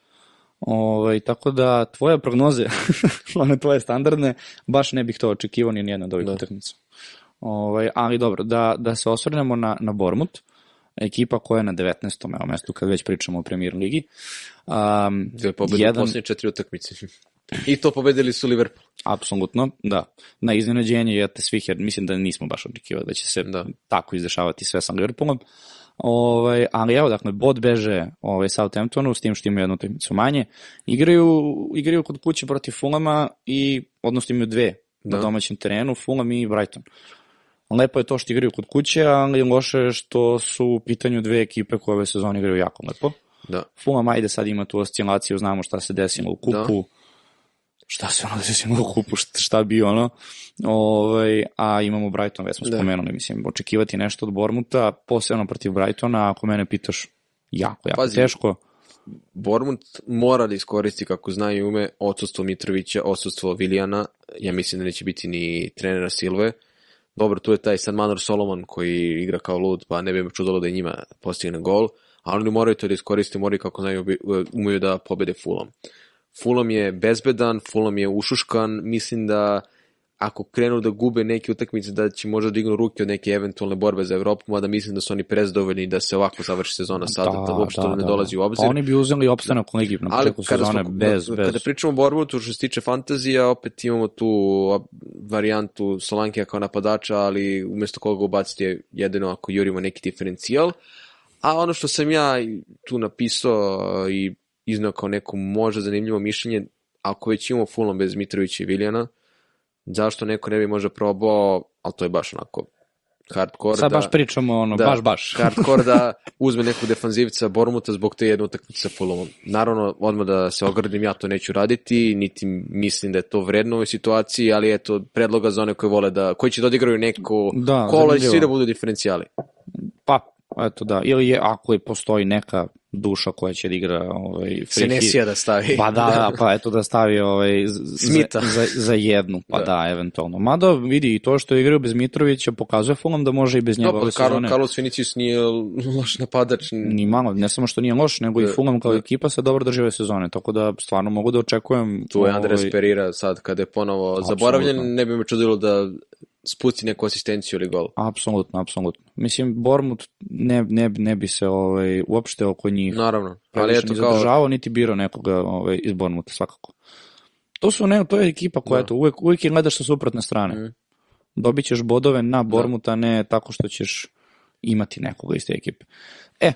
Ovaj, tako da tvoje prognoze, one tvoje standardne, baš ne bih to očekivao ni nijedna od ovih da. utakmica. Ovaj, ali dobro, da, da se osvrnemo na, na Bormut, ekipa koja je na 19. Evo, mestu kad već pričamo o premier ligi. Um, Dve pobede jedan... u posljednje četiri utakmice. I to pobedili su Liverpool. Apsolutno, da. Na iznenađenje je te svih, jer mislim da nismo baš očekivali da će se da. tako izdešavati sve sa Liverpoolom. Ovaj, ali evo, dakle, bod beže ovaj, Southamptonu, s tim što imaju jednu utakmicu manje. Igraju, igraju kod kuće protiv Fulama i, odnosno imaju dve da. na domaćem terenu, Fulham i Brighton. Lepo je to što igraju kod kuće, ali loše je što su u pitanju dve ekipe koje ove sezone igraju jako lepo. Da. Fulham ajde sad ima tu oscilaciju, znamo šta se desilo u kupu. Da šta se ono desilo u kupu, šta, šta bi ono, ovaj, a imamo Brighton, već smo da. spomenuli, mislim, očekivati nešto od Bormuta, posebno protiv Brightona, ako mene pitaš, jako, jako Pazi, teško. Bormut mora da iskoristi, kako znaju ume, odsudstvo Mitrovića, odsudstvo Vilijana, ja mislim da neće biti ni trenera Silve, dobro, tu je taj San Manor Solomon koji igra kao lud, pa ne bi čudalo da njima postigne gol, ali oni moraju to da iskoriste, moraju kako znaju, umeju da pobede Fulham. Fulham je bezbedan, Fulham je ušuškan, mislim da ako krenu da gube neke utakmice da će možda dignu ruke od neke eventualne borbe za Evropu, mada mislim da su oni prezdovoljni da se ovako završi sezona sada, da, da uopšte da, ne da, dolazi u obzir. Pa oni bi uzeli opstanak u ligi na početku sezone smo, bez, bez. Kada pričamo o borbu, tu što se tiče fantazija, opet imamo tu varijantu Solankija kao napadača, ali umesto koga ubaciti jedino ako jurimo neki diferencijal. A ono što sam ja tu napisao i iznao kao neko možda zanimljivo mišljenje, ako već imamo Fulham bez Mitrovića i Viljana, zašto neko ne bi možda probao, ali to je baš onako hardcore. Sad da, baš pričamo ono, da, baš baš. hardcore da uzme nekog defanzivca Bormuta zbog te jedne utakmice sa Fulhamom. Naravno, odmah da se ogradim, ja to neću raditi, niti mislim da je to vredno u ovoj situaciji, ali eto, predloga za one koji vole da, koji će da odigraju neko da, kola i svi da budu diferencijali. Pa, eto da, ili je, ako je postoji neka duša koja će da igra ovaj, Senesija da stavi. Pa da, da, pa eto da stavi ovaj, Smita. Za, za, za jednu, pa da. da, eventualno. Mada vidi i to što je igrao bez Mitrovića pokazuje Fulham da može i bez njega ove sezone. Carlos Vinicius nije loš napadač. Ni malo, ne samo što nije loš, nego da, i Fulham kao da. ekipa se dobro drži ove sezone, tako da stvarno mogu da očekujem... Tu je Andres ovaj... Perira sad kada je ponovo Absolutno. zaboravljen, ne bi me čudilo da spusti neku asistenciju ili gol. Apsolutno, apsolutno. Mislim, Bormut ne, ne, ne bi se ovaj, uopšte oko njih Naravno, ali eto kao... zadržavao, niti birao nekoga ovaj, iz Bormuta, svakako. To su ne, to je ekipa koja, da. eto, uvek, uvek je gledaš sa suprotne strane. Mm. Dobit ćeš bodove na. Bormuta, da. ne tako što ćeš imati nekoga iz te ekipe. E,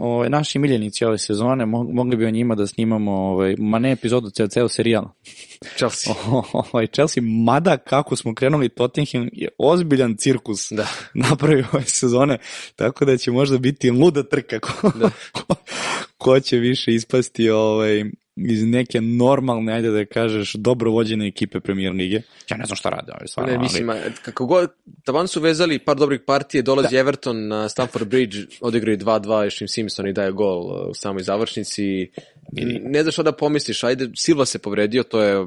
ovaj, naši miljenici ove sezone, mogli bi o njima da snimamo, ovaj, ma ne epizodu, ceo, ceo serijal. Chelsea. ovaj, Chelsea, mada kako smo krenuli, Tottenham je ozbiljan cirkus da. napravio ove sezone, tako da će možda biti luda trka ko, da. ko, ko će više ispasti ovaj, iz neke normalne, ajde da kažeš, dobro vođene ekipe premier lige. Ja ne znam šta rade, ali stvarno. Ne, mislim, ali... kako god, tavan su vezali par dobrih partije, dolazi da. Everton na Stamford Bridge, odigraju 2-2, još im Simpson i daje gol uh, u samoj završnici. I ne znaš šta da pomisliš, ajde, Silva se povredio, to je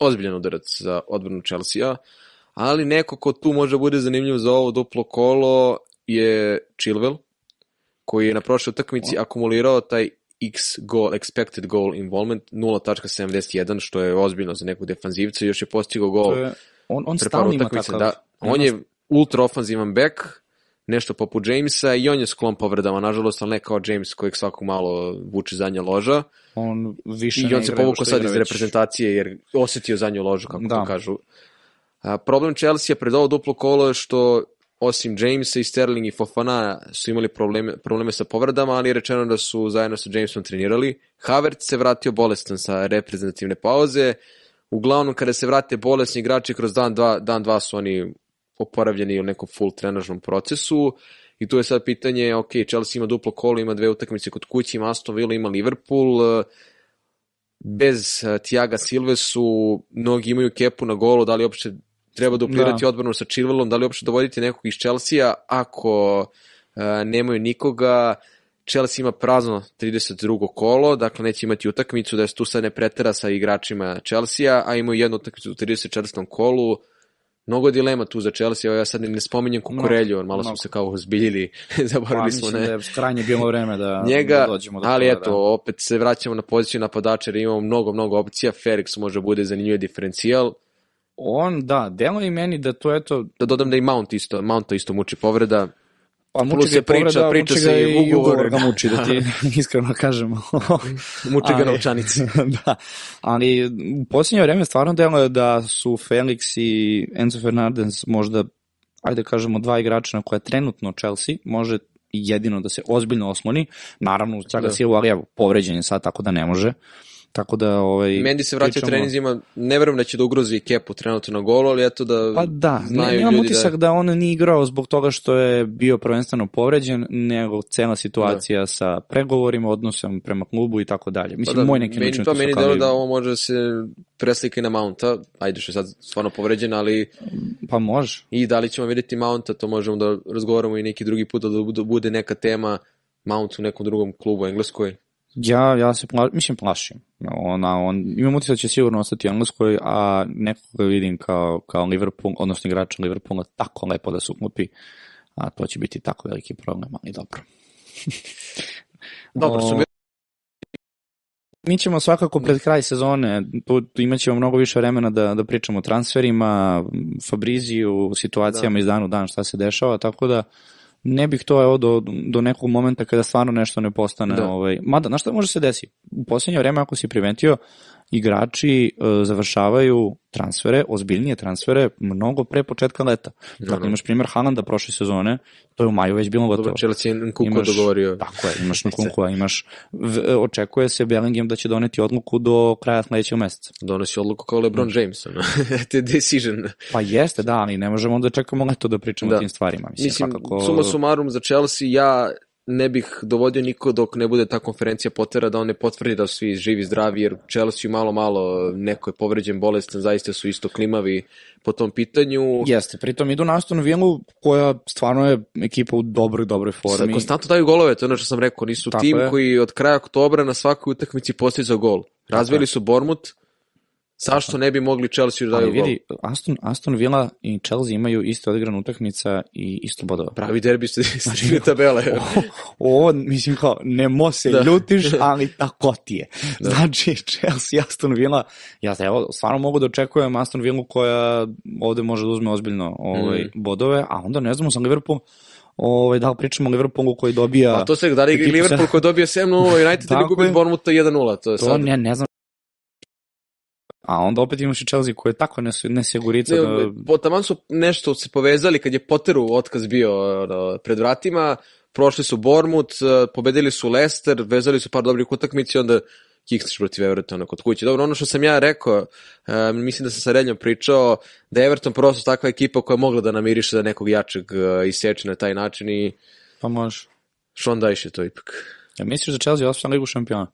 ozbiljan udarac za odbranu Chelsea-a, ali neko ko tu može bude zanimljiv za ovo duplo kolo je Chilwell, koji je na prošloj utakmici akumulirao taj X goal, expected goal involvement 0.71, što je ozbiljno za nekog defanzivca, još je postigao gol. Je, on, on stalno ima takav. Da, on je ultra ofanzivan back, nešto poput Jamesa i on je sklon povredama, nažalost, ali ne kao James kojeg svako malo vuče zadnja loža. On više I on se povukao sad iz reprezentacije jer osetio zadnju ložu, kako da. to kažu. A, problem Chelsea pred ovo duplo kolo je što osim Jamesa i Sterling i Fofana su imali probleme, probleme sa povredama, ali je rečeno da su zajedno sa Jamesom trenirali. Havertz se vratio bolestan sa reprezentativne pauze. Uglavnom, kada se vrate bolesni igrači, kroz dan dva, dan dva su oni oporavljeni u nekom full trenažnom procesu. I tu je sad pitanje, ok, Chelsea ima duplo kolo, ima dve utakmice kod kuće, ima Aston Villa, ima Liverpool. Bez eh, Tiaga Silve su, mnogi imaju kepu na golu, da li uopšte treba duplirati da. odbranu sa Chilwellom, da li uopšte dovoditi nekog iz Chelsea-a ako uh, nemaju nikoga, Chelsea ima prazno 32. kolo, dakle neće imati utakmicu, da se tu sad ne pretera sa igračima Chelsea-a, a imaju jednu utakmicu u 34. kolu, mnogo dilema tu za Chelsea, ja sad ne spominjem Kukurelju, malo mnogo. smo se kao ozbiljili, Pa, zaboravili smo, mislim ne. da je krajnje bilo vreme da, njega, da dođemo do ali toga, eto, opet se vraćamo na poziciju napadača jer imamo mnogo, mnogo opcija. Felix može bude zanimljiv diferencijal. On, da, delo i meni da to eto, Da dodam da i Mount isto, Mounta isto muči povreda. pa Plus muči ga se i povreda, priča- priča muči se ga i i ugovor. ga muči, da ti iskreno kažem. Muči ga novčanici. da, ali u posljednje vreme stvarno deluje da su Felix i Enzo Fernandez možda, ajde kažemo, dva igrača na koje trenutno Chelsea može jedino da se ozbiljno osloni. Naravno, uz Thiago Da. Silva, ali evo, povređen je sad, tako da ne može. Tako da, ovaj... Mendy se vraća pričamo- treninzima, ne verujem da će da ugrozi Kepu trenutno na golu, ali eto da Pa da, ne, nemam ljudi utisak da... da... on nije igrao zbog toga što je bio prvenstveno povređen, nego cela situacija sa pregovorima, odnosom prema klubu i tako dalje. Pa Mislim, da, moj neki meni, način to meni delo da ovo može se preslika i na Mounta, ajde što je sad stvarno povređen, ali Pa može. i da li ćemo vidjeti Mounta, to možemo da razgovaramo i neki drugi put, da bude- bude neka tema Mount u nekom drugom klubu u Engleskoj. Ja, ja se pla, mislim plašim. Ona, on, imam utisak da će sigurno ostati u Engleskoj, a nekoga vidim kao, kao Liverpool, odnosno igrača Liverpoola, tako lepo da se uklopi, a to će biti tako veliki problem, ali dobro. Dobro, su mi... Mi ćemo svakako pred kraj sezone, tu, tu imat ćemo mnogo više vremena da, da pričamo o transferima, Fabriziju, situacijama iz dana u dan šta se dešava, tako da ne bih to evo do, do nekog momenta kada stvarno nešto ne postane. Da. Ovaj, mada, znaš šta može se desi? U posljednje vreme, ako si primetio, igrači e, završavaju transfere, ozbiljnije transfere, mnogo pre početka leta. Dakle, Naravno. imaš primjer Haalanda prošle sezone, to je u maju već bilo gotovo. Dobro, Chelsea je Nkunku Imaš- dogovorio. Tako je, imaš Nkunkua, imaš, v, očekuje se Bellingham da će doneti odluku do kraja sledećeg meseca. Donosi odluku kao LeBron James. Ono. Te decision. Pa jeste, da, ali ne možemo da čekamo leto da pričamo Da. o tim stvarima. Mislim, Mislim, svakako... suma sumarum za Chelsea, ja ne bih dovodio niko dok ne bude ta konferencija potera da on ne potvrdi da su svi živi, zdravi, jer Chelsea malo, malo, neko je povređen, bolestan, zaista su isto klimavi po tom pitanju. Jeste, pritom idu na Aston Villu koja stvarno je ekipa u dobroj, dobroj formi. konstantno daju golove, to je ono što sam rekao, nisu Tako tim je. koji od kraja oktobra na svakoj utakmici postiže gol. Razvili su Bormut, zašto ne bi mogli Chelsea da daju gol? vidi, Aston, Aston Villa i Chelsea imaju isto odigrana utakmica i isto bodova. Pravi derbi ste stigli tabele. Ovo, mislim kao, ne mo se Da. ljutiš, ali tako ti je. Znači, Chelsea i Aston Villa, ja se, evo, stvarno mogu da očekujem Aston Villa koja ovde može da uzme ozbiljno ovaj, Mm. bodove, a onda ne znamo sa Liverpool, ovaj, da li pričamo o Liverpoolu koji dobija... A to se da li Liverpool koji dobije 7-0 United ili gubi. Bournemouth 1-0, to je To sad. ne, ne znam. A onda opet imaš i Chelsea koji je tako nes, nesigurica Ne, da... po, taman su nešto se povezali kad je Potteru otkaz bio ono, pred vratima, prošli su Bormut, pobedili su Leicester, vezali su par dobrih utakmici, onda kiksneš protiv Evertona kod kuće. Dobro, ono što sam ja rekao, um, mislim da sam sa Reljom pričao, da je Everton prosto takva ekipa koja je mogla da namiriše da nekog jačeg uh, iseče na taj način i Pa može. Sean Dyche je to ipak. Ja misliš da Chelsea osvaja ligu šampiona?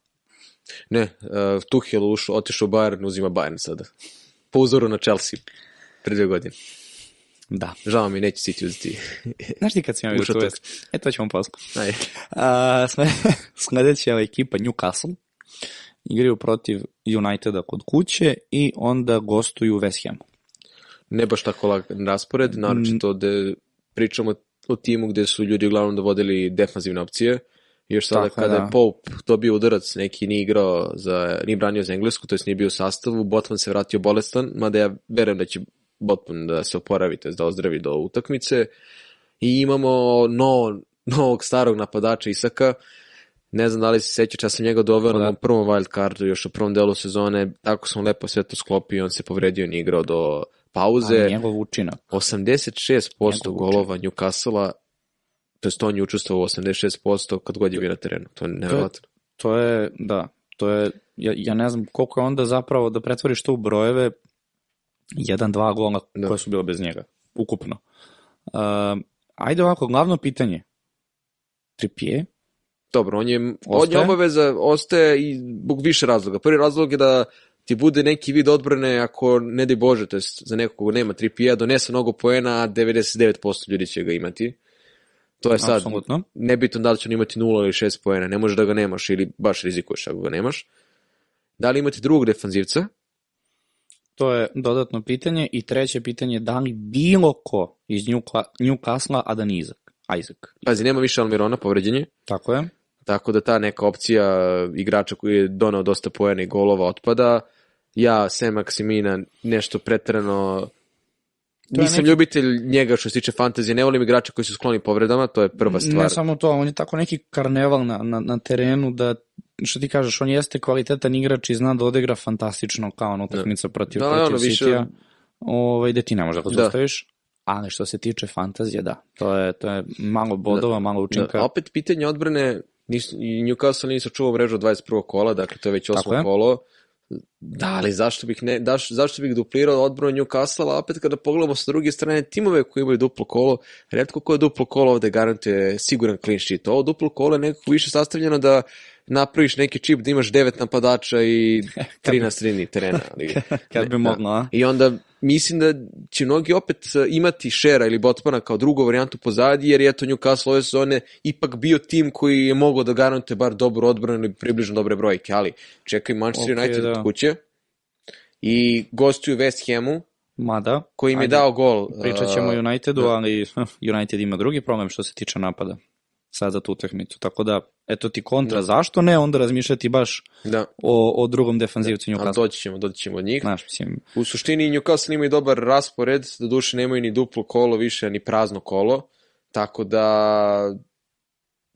Ne, uh, Tuchel ušao, otišao u Bayern, uzima Bayern sada. Po uzoru na Chelsea pre dvije godine. Da. Žao mi, neće City uzeti. Znaš ti kad si imao tu Ušatok. vest? E, to ćemo posle. Ajde. A, sme, sledeća je ekipa Newcastle. Igraju protiv Uniteda kod kuće i onda gostuju West Ham. ne baš tako lag raspored, naročito da pričamo o timu gde su ljudi uglavnom dovodili defanzivne opcije. Još sada Tako je, kada je da. Pope dobio udarac, neki nije igrao za, nije branio za Englesku, to jest nije bio u sastavu, Botman se vratio bolestan, mada ja verujem da će Botman da se oporavi, to jest da ozdravi do utakmice. I imamo novo, novog starog napadača Isaka, ne znam da li se sećaš, ja sam njega doveo Pa na da. mom prvom wild cardu još u prvom delu sezone, tako sam lepo sve to sklopio, on se povredio, nije igrao do pauze. A njegov učinak. 86% Njegov golova Newcastle-a, to jest on je učestvovao u 86% kad god je bio na terenu. To je nevjerojatno. To je, da, to je, ja, ja ne znam koliko je onda zapravo da pretvoriš to u brojeve, jedan, dva gola Da. koje su bile bez njega, ukupno. Uh, ajde ovako, glavno pitanje. Tripije, Dobro, on je, on je Ostaje? obaveza, ostaje i zbog više razloga. Prvi razlog je da ti bude neki vid odbrane ako ne daj Bože, to jest za nekog ko nema 3 pija, donese mnogo poena, a 99% ljudi će ga imati. To je sad apsolutno. nebitno da li će on imati 0 ili 6 poena, ne može da ga nemaš ili baš rizikuješ ako ga nemaš. Da li imati drugog defanzivca? To je dodatno pitanje. I treće pitanje, da li bilo ko iz Newcastle, a da nije Isaac? Isaac. Pazi, nema više Almirona povređenje, Tako je. tako da ta neka opcija igrača koji je donao dosta poena i golova otpada. Ja, Sam Maksimina, nešto pretrano Nisam neki- ljubitelj njega što se tiče fantazije, ne volim igrača koji su skloni povredama, to je prva stvar. Ne samo to, on je tako neki karneval na, na, na terenu da, što ti kažeš, on jeste kvalitetan igrač i zna da odigra fantastično kao ona utakmica protiv, Da, protiv ono, više- City-a, ovaj, gde ti ne možeš da ga Da. zaustaviš. Ali što se tiče fantazije, da. To je, to je malo bodova, malo učinka. Da, opet pitanje odbrane, nisu, i Newcastle nije sačuvao mrežu od 21. kola, dakle to je već Tako osmo je. Da, ali zašto bih, ne, daš, zašto bih duplirao odbranu Newcastle, a opet kada pogledamo sa druge strane timove koji imaju duplo kolo, redko ko je duplo kolo ovde garantuje siguran clean sheet. Ovo duplo kolo je nekako više sastavljeno da napraviš neki čip da imaš devet napadača i tri na sredini terena. Ali, Kad bi moglo, a? I onda mislim da će mnogi opet e, imati Šera ili Botmana kao drugu varijantu pozadi, jer je to Newcastle ove sezone ipak bio tim koji je mogao da garantuje bar dobru odbranu ili približno dobre brojke, ali čekaj Manchester Ok, United da. kuće i gostuju West Hamu, Mada, koji im je dao gol. Pričat ćemo o Unitedu, da. ali United ima drugi problem što se tiče napada sad za tu utakmicu. Tako da, eto ti kontra, Da. zašto ne onda razmišljati baš Da, o, o drugom defanzivcu ali Newcastle. doći ćemo, doći ćemo od njih. Znaš, mislim, U suštini Newcastle imaju dobar raspored, do duše nemaju ni duplo kolo više, ni prazno kolo, tako da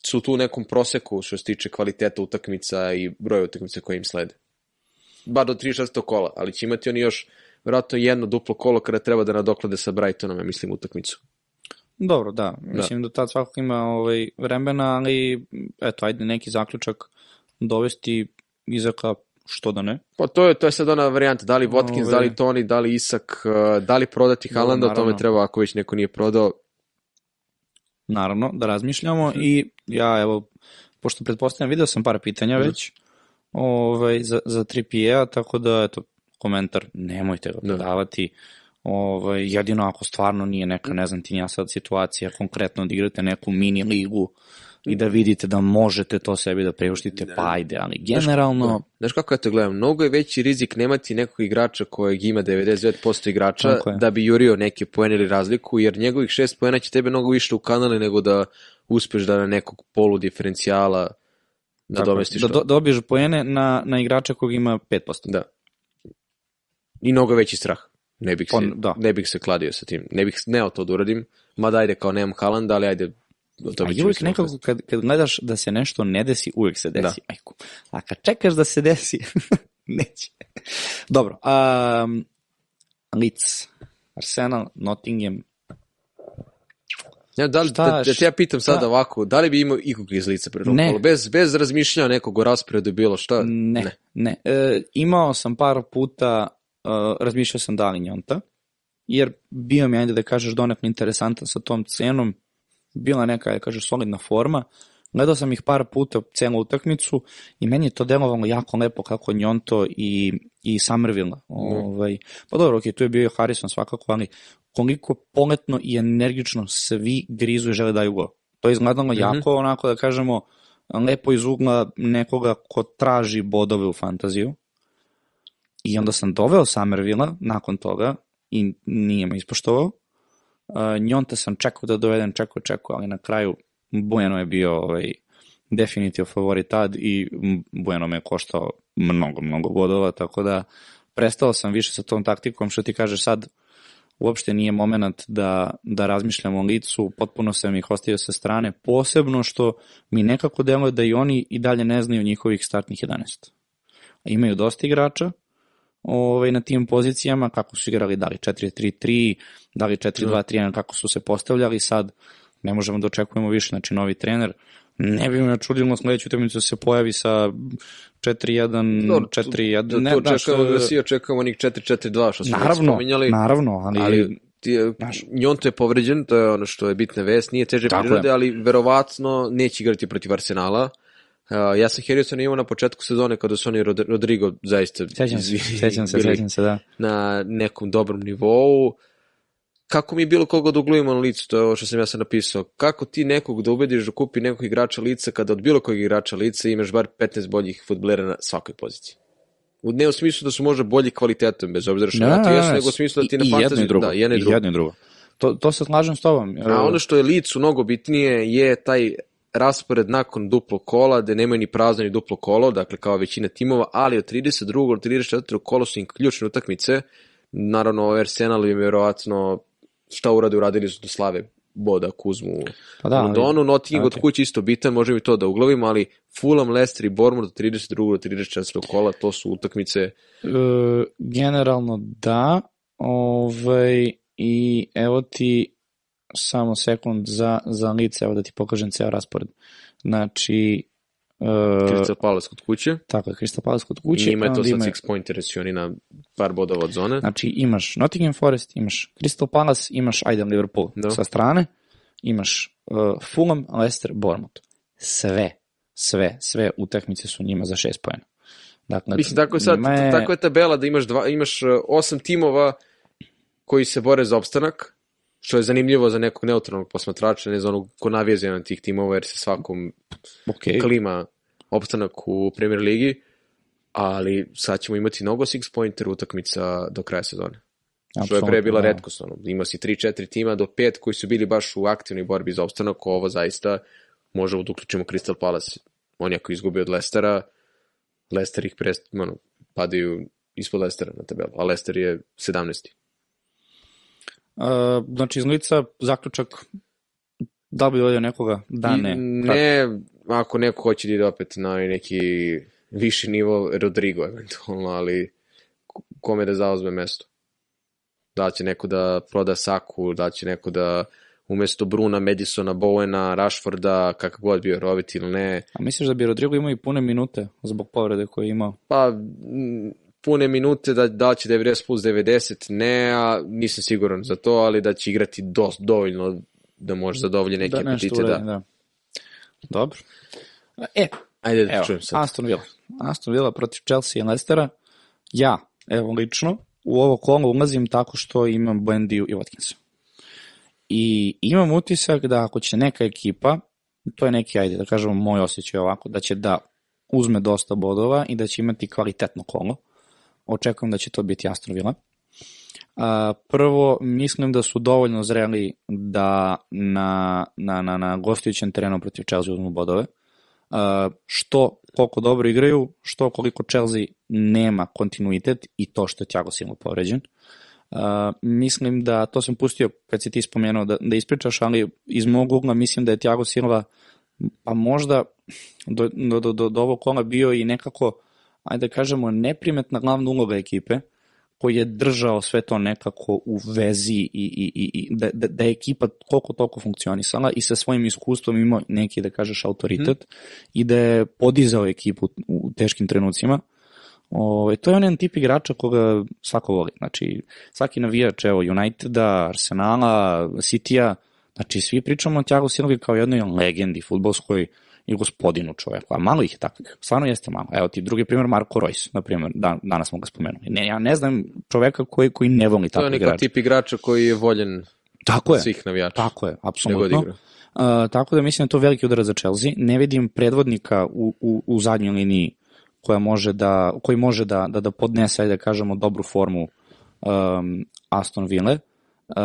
su tu u nekom proseku što se tiče kvaliteta utakmica i broja utakmica koje im slede. Bar do 36. kola, ali će imati oni još vjerojatno jedno duplo kolo kada treba da nadoklade sa Brightonom, ja mislim, utakmicu. Dobro, da. Mislim da tad svakako ima ovaj, vremena, ali eto, ajde neki zaključak dovesti Izaka, što da ne. Pa to je, to je sad ona varijanta, da li Watkins, Ove- da li Tony, da li Isak, uh, da li prodati Dobro, Haalanda, o tome treba ako već neko nije prodao. Naravno, da razmišljamo i ja, evo, pošto pretpostavljam, video sam par pitanja Mhm. već ovaj, za, za 3PA, tako da, eto, komentar, nemojte ga Da. Ovaj, jedino ako stvarno nije neka, ne znam ti ja sad situacija, konkretno da igrate neku mini ligu i da vidite da možete to sebi da priuštite, pa ajde, ali generalno, Znaš kako ja to gledam? Mnogo je veći rizik nemati nekog igrača kojeg ima 99% igrača da bi jurio neke poene ili razliku, jer njegovih šest poena će tebe mnogo više u kanale nego da uspeš da na nekog polu diferencijala da to. do, dobiješ poene na, na igrača kog ima 5%. Da. I mnogo veći strah. Ne bih, se, Pon- da. ne bih se kladio sa tim. Ne bih neo to da uradim. Mada ajde kao nemam Haaland, ali ajde to A bih i uvijek nekako kad, kad gledaš da se nešto ne desi, uvijek se desi. Da. Ajku. A kad čekaš da se desi, neće. Dobro. Um, Leeds, Arsenal, Nottingham. Ja, da, li, Šta- da, da te ja pitam sada šta? ovako, da li bi imao ikog iz lica pre Ne. Bez, bez razmišljanja nekog o rasporedu bilo šta? Ne, ne. ne. E, imao sam par puta, uh, razmišljao sam da li njonta, jer bio mi, ajde da kažeš, donekle interesantan sa tom cenom, bila neka, da kažeš, solidna forma, gledao sam ih par puta celu utakmicu i meni je to delovalo jako lepo kako Njonto i, i Somerville. Ovaj, pa dobro, ok, tu je bio i Harrison svakako, ali koliko poletno i energično svi grizu i žele daju gol. To je izgledalo jako onako da kažemo lepo iz ugla nekoga ko traži bodove u fantaziju. I onda sam doveo Somervilla nakon toga i nije me ispoštovao. Uh, Njonta sam čekao da dovedem, čekao, čekao, ali na kraju Bujano je bio ovaj, definitiv favorit tad i m, Bujano me je koštao mnogo, mnogo bodova, tako da prestao sam više sa tom taktikom, što ti kažeš sad, uopšte nije moment da, da razmišljam o licu, potpuno sam ih ostavio sa strane, posebno što mi nekako deluje da i oni i dalje ne znaju njihovih startnih 11. Imaju dosta igrača ovaj, na tim pozicijama, kako su igrali, da li 4-3-3, da li 4-2-3-1, kako su se postavljali, sad ne možemo da očekujemo više, znači novi trener, ne bi me čudilo sledeću utakmicu da se pojavi sa 4-1, Dobro, 4-1, Da, ne, to znaš, čekamo da e, si očekamo onih 4-4-2 što smo Naravno, spominjali. naravno, ali, ali ti, Znaš. Njonto je povređen, to je ono što je bitna vest, nije teže prirode, je. ali verovatno neće igrati protiv Arsenala. Uh, ja sam Harrisona imao na početku sezone kada su oni Rod Rodrigo zaista sećam se, sećam se, sećam se, da. na nekom dobrom nivou. Kako mi bilo koga da uglujemo na licu, to je ovo što sam ja sad napisao. Kako ti nekog da ubediš da kupi nekog igrača lica kada od bilo kojeg igrača lica imaš bar 15 boljih futbolera na svakoj poziciji? Ne u smislu da su možda bolji kvalitetom, bez obzira što Da, da, da, jesu, nego u smislu da ti i- na i jedno i drugo. Da, jedno i drugo. jedno i drugo. To, to se slažem s tobom. A ono što je licu mnogo bitnije je taj raspored nakon duplo kola, gde nemaju ni prazno ni duplo kolo, dakle kao većina timova, ali od 32. do 34. kolo su im ključne utakmice. Naravno, ovaj Arsenal im vjerovatno šta urade, uradili su do slave boda ako uzmu Pa da, u Londonu, Nottingham ok. od kuće isto bitan, možemo i to da uglavimo, ali Fulham, Leicester i Bournemouth od 32. do 34. kola, to su utakmice E, generalno da, ovaj, i evo ti samo sekund za, za lice, evo da ti pokažem ceo raspored. Znači, e, Crystal Palace kod kuće. tako je, Crystal Palace kod kuće. Njima je to sad imaju- six jer su oni na par bodova od zone. Znači imaš Nottingham Forest, imaš Crystal Palace, imaš ajde Liverpool Da. sa strane, imaš uh, Fulham, Leicester, Bournemouth. Sve, sve, sve utakmice su njima za šest pojena. Dakle, Mislim, tako je sad, je- tako je tabela da imaš, dva, imaš uh, osam timova koji se bore za opstanak, što je zanimljivo za nekog neutralnog posmatrača, ne za onog ko navija za jedan tih timova, jer se svakom ok, klima opstanak u Premier Ligi, ali sad ćemo imati mnogo six pointer utakmica do kraja sezone. Što je pre bila da. redkost. Ono. Ima si 3-4 tima do 5 koji su bili baš u aktivnoj borbi za opstanak. Ovo zaista možemo da uključimo Crystal Palace. Oni ako izgubi od Lestera, Leicester ih pre, ono, padaju ispod Leicestera na tabelu, a Leicester je 17. Znači, iz lica zaključak da li bi volio nekoga? Da, ne. ne, ako neko hoće da ide opet na neki viši nivo, Rodrigo eventualno, ali kome da zauzme mesto? Da će neko da proda Saku, da će neko da umesto Bruna, Madisona, Bowena, Rashforda, kakav god bio roviti ili ne, A misliš da bi Rodrigo imao i pune minute zbog povrede koje je imao? pa pune minute da, da će 90 plus 90, ne, a nisam siguran za to, ali da će igrati do, dovoljno da može zadovolji neke da nešto apetite, da. da. Dobro. E, Ajde da Evo, čujem sad. Aston Villa. Aston Villa protiv Chelsea i Leicestera. Ja, evo lično, u ovo kolo ulazim tako što imam Buendiju i Watkinsa. I imam utisak da ako će neka ekipa, to je neki, ajde da kažemo, moj osjećaj ovako, da će da uzme dosta bodova i da će imati kvalitetno kolo. Očekujem da će to biti Aston Villa. Prvo, mislim da su dovoljno zreli da na, na, na, na gostujućem terenu protiv Chelsea uzmu bodove. Što koliko dobro igraju, što koliko Chelsea nema kontinuitet i to što je Thiago Silva povređen. Uh, mislim da, to sam pustio kad si ti spomenuo da, da ispričaš, ali iz mog ugla mislim da je Thiago Silva pa možda do, do, do, do ovog kola bio i nekako, ajde da kažemo, neprimetna glavna uloga ekipe, koji je držao sve to nekako u vezi i, i, i, i da, da, da je ekipa koliko toliko funkcionisala i sa svojim iskustvom imao neki, da kažeš, autoritet i da je podizao ekipu u teškim trenucima. O, to je on jedan tip igrača koga svako voli. Znači, svaki navijač, evo, Uniteda, Arsenala, Citya, znači, svi pričamo o Thiago Silvi kao jednoj legendi futbolskoj i gospodinu čoveku, a malo ih je takvih, stvarno jeste malo. Evo ti drugi primjer Marko Reus, na primjer, da, danas smo ga spomenuli. Ne, ja ne znam čoveka koji, koji ne voli To je takvih neki igrača. tip igrača koji je voljen Tako je, svih navijača. tako je, apsolutno. Uh, tako da mislim da je to veliki udarac za Chelsea. Ne vidim predvodnika u, u, u zadnjoj liniji koja može da, koji može da, da, da podnese, da kažemo, dobru formu um, Aston Ville. Uh,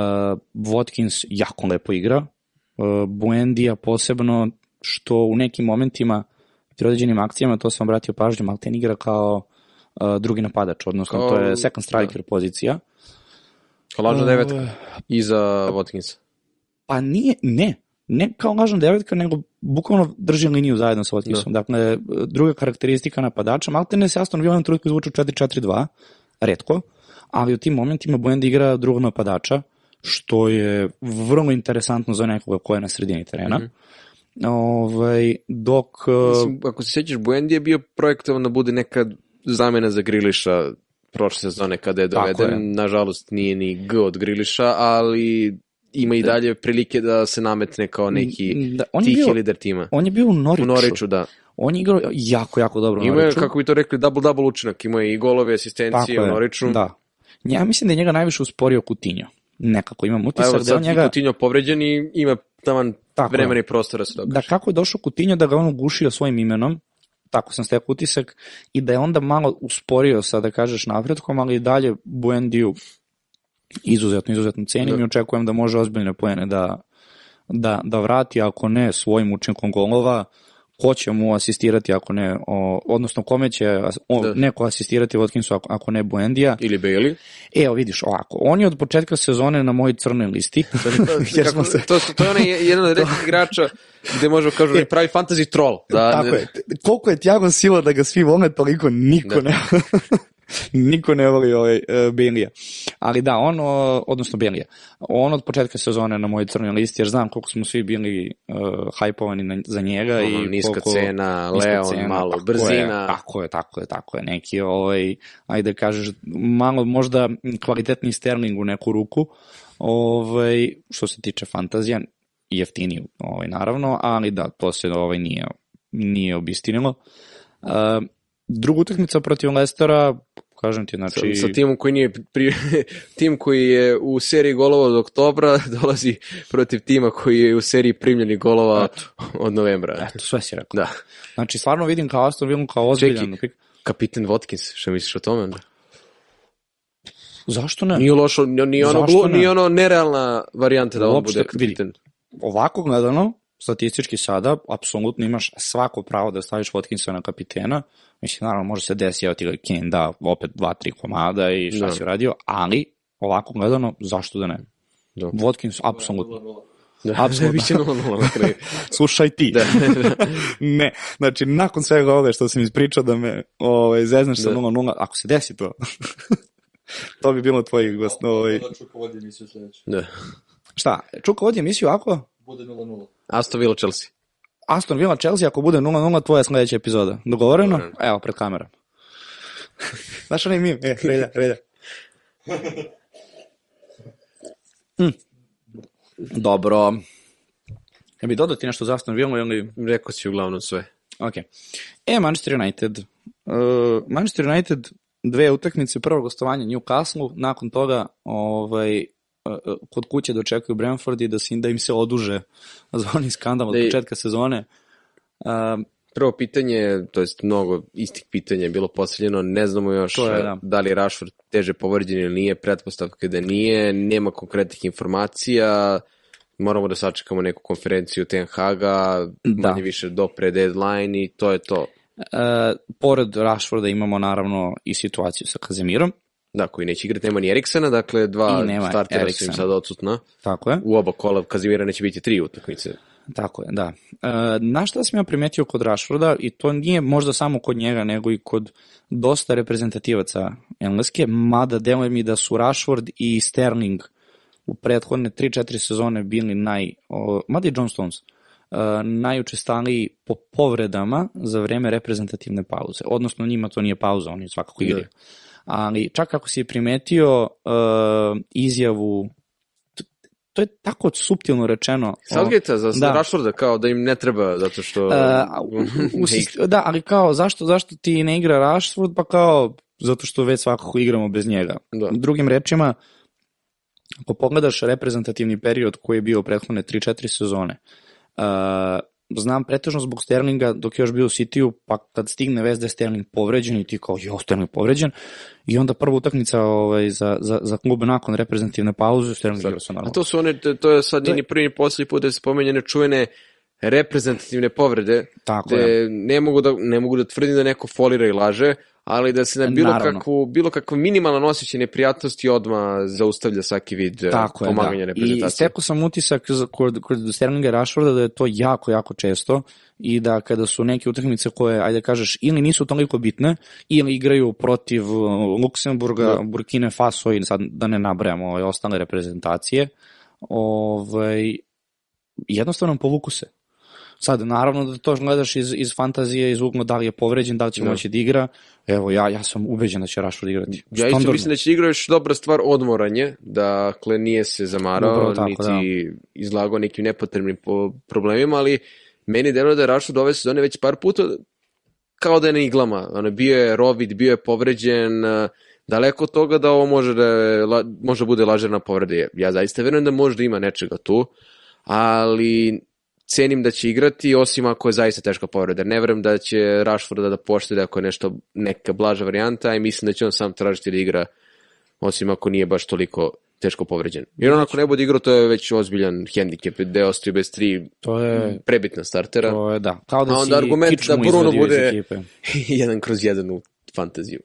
Watkins jako lepo igra. Uh, Buendija posebno što u nekim momentima pri određenim akcijama, to sam obratio pažnju, Malten igra kao uh, drugi napadač, odnosno Kao- to je second striker pozicija. Kao lažna Uh, devetka. Iza Watkinsa. Pa nije, ne, ne kao lažna devetka, nego bukvalno drži liniju zajedno sa Watkinsom. Da. Dakle, druga karakteristika napadača, Maltene se Aston Villa na trutku izvuču 4-4-2, redko, ali u tim momentima Buenda igra drugog napadača, što je vrlo interesantno za nekoga ko je na sredini terena. Mm. -hmm. Ovaj, dok... uh, Mislim, ako se sjećaš, Buendi je bio projektovan da bude neka zamena za Griliša prošle sezone kada je doveden. je. Nažalost, nije ni G od Griliša, ali ima i dalje prilike da se nametne kao neki da, on, tihi bio, lider tima. on je bio u Norwichu. U Noriću, da. On je igrao jako, jako dobro u Ima je, kako bi to rekli, double-double učinak. Ima je i golove, asistencije u Noriću. Da. Ja mislim da je njega najviše usporio Coutinho. Nekako imam Pa utisak evo da je njega... Coutinho povređen i ima taman Tako je. vremena i prostora se dokaže. Da kako je došao Coutinho da ga on ugušio svojim imenom, tako sam stekao utisak, i da je onda malo usporio sa, da kažeš, napretkom, ali i dalje Buendiju izuzetno, izuzetno cenim Da. i očekujem da može ozbiljne pojene da, da, da vrati, ako ne svojim učinkom golova, ko će mu asistirati ako ne, o, odnosno kome će o, Da. neko asistirati Watkinsu ako, ako ne Buendija. Ili Bailey. Evo vidiš ovako, on je od početka sezone na mojoj crnoj listi. Jer smo Kako, se- to, to je onaj jedan od redkih igrača gde možemo kažu da je pravi fantasy troll. Da, Tako je. Koliko je Thiago Silva da ga svi vole, toliko niko Da. ne niko ne voli ovaj, uh, Bailija. Ali da, on, o, odnosno Bailija, on od početka sezone na mojoj crnoj listi, jer znam koliko smo svi bili uh, hajpovani na, za njega. Ono, i niska koliko, cena, niska Leon, cena, malo tako brzina. Je, tako je, tako je, tako je. Neki, ovaj, ajde da kažeš, malo možda kvalitetni Sterling u neku ruku, ovaj, što se tiče fantazija, jeftiniju, ovaj, naravno, ali da, to se ovaj, nije, nije obistinilo. Uh, druga utakmica protiv Lestera, kažem ti, znači... Sa, sa timom koji nije pri, tim koji je u seriji golova od oktobra dolazi protiv tima koji je u seriji primljenih golova od novembra. Eto, sve si rekao. Da. Znači, stvarno vidim kao Aston Villa kao ozbiljan. Čeki. Kapiten Watkins, što misliš o tome? onda? Zašto ne? Nije lošo, nije ono, glu, ne? nije ono nerealna varijanta da on bude vidi. kapiten. Ovako gledano, statistički sada, apsolutno imaš svako pravo da staviš Watkinsa na kapitena. Mislim, naravno, može se desiti, evo ti ga Kane da opet dva, tri komada i šta Da. si uradio, ali ovako gledano, zašto da ne? Da. Watkins, apsolutno. Da, Apsolutno. Biće 0-0 na kraju. Slušaj ti. Da, da. ne, znači, nakon svega ovoga što sam ispričao da me ovaj, zezneš sa Da. 0-0, ako se desi to, to bi bilo tvojih gost. Ovaj, Da Čuka vodi emisiju sledeću. da. šta, Čuka vodi emisiju ako? Bude 0-0. Aston Villa Chelsea. Aston Villa Chelsea, ako bude 0-0, tvoja sledeća epizoda. Dogovoreno? Dogovoreno. Evo, pred kamerom. Znaš onaj mim? E, reda, reda. Hm. Dobro. Ja bi dodati nešto za Aston Villa ili... Rekao si uglavnom sve. Ok. E, Manchester United. Uh, Manchester United dve utakmice, prvo gostovanje Newcastle, nakon toga ovaj, kod kuće dočekuju Brentford i da, se, da im se oduže za onaj skandal od Da početka sezone. Um, Prvo pitanje, to jest mnogo istih pitanja je bilo postavljeno, ne znamo još je, da. da li je Rashford teže povređen ili nije, pretpostavka da nije, nema konkretnih informacija, moramo da sačekamo neku konferenciju Ten Haga, Da. manje više do pre deadline i to je to. E, pored Rashforda imamo naravno i situaciju sa Kazemirom, Da, koji neće igrati, nema ni Eriksena, dakle dva I nema startera su im Eriksena. sad odsutna. tako je, U oba kola Kazimira neće biti tri utakmice. tako je, da. E, na šta sam ja primetio kod Rashforda, i to nije možda samo kod njega, nego i kod dosta reprezentativaca engleske, mada deluje mi da su Rashford i Sterling u prethodne 3-4 sezone bili naj, o, mada i John Stones, uh, najučestaliji po povredama za vreme reprezentativne pauze. Odnosno njima to nije pauza, oni svakako igraju. Ali čak ako si primetio uh, izjavu to je tako suptilno rečeno. Southgate za, da. Rashforda kao da im ne treba zato što... Uh, u, u, u, sist- da, ali kao, zašto, zašto ti ne igra Rashford? Pa kao, zato što već svakako igramo bez njega. Da. Drugim rečima, ako pogledaš reprezentativni period koji je bio prethodne 3-4 sezone, uh, znam pretežno zbog Sterlinga dok je još bio u City-u, pa kad stigne vez da je Sterling povređen i ti kao, jo, Sterling povređen, i onda prva utakmica ovaj, za, za, za klub nakon reprezentativne pauze, Sterling igra sa A normalno. to su one, to- je sad To je- ni prvi ni posljednji put da se spomenjene čuvene reprezentativne povrede, Tako je. gde ne mogu, da, ne mogu da tvrdim da neko folira i laže, ali da se na bilo, Naravno. kakvu, bilo kakva minimalan osjećaj neprijatnosti odma zaustavlja svaki vid e, Tako je, pomaganja da. I reprezentacije. stekao sam utisak kod, kod Sterlinga i Rashforda da je to jako, jako često i da kada su neke utakmice koje, ajde da kažeš, ili nisu toliko bitne, ili igraju protiv uh, Luksemburga, Da. Burkine Faso i sad da ne nabrajamo ove ostale reprezentacije, ovaj, jednostavno povuku se. Sad, naravno da to gledaš iz, iz fantazije, iz ugla da li je povređen, da li će Da. moći da igra. Evo, ja, ja sam ubeđen da će Rashford igrati. Ja isto mislim da će igra još dobra stvar odmoranje, dakle nije se zamarao, tako, niti izlagao nekim nepotrebnim po- problemima, ali meni deluje da je Rashford ove sezone već par puta kao da je na iglama. Ono, bio je rovid, bio je povređen, eh, daleko od toga da ovo može da, la- može da bude lažerna povreda. Ja zaista verujem da možda ima nečega tu, ali cenim da će igrati, osim ako je zaista teška povreda. Ne verujem da će Rashforda da poštede ako je nešto neka blaža varijanta i mislim da će on sam tražiti da igra, osim ako nije baš toliko teško povređen. Jer on ako ne bude igrao, to je već ozbiljan hendikep, gde ostaju bez tri To je, prebitna startera. to je da. Kao da A onda argument da Bruno bude- jedan kroz jedan u fantaziju.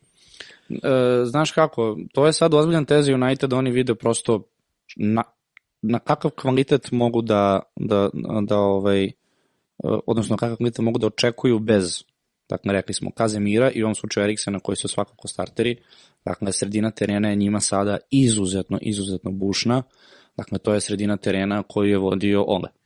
E, znaš kako, to je sad ozbiljan teza United, oni vide prosto na, na kakav kvalitet mogu da, da, da ovaj, odnosno kakav kvalitet mogu da očekuju bez, dakle rekli smo, Kazemira i u ovom slučaju Eriksena koji su svakako starteri, dakle sredina terena je njima sada izuzetno, izuzetno bušna, dakle to je sredina terena koju je vodio Ole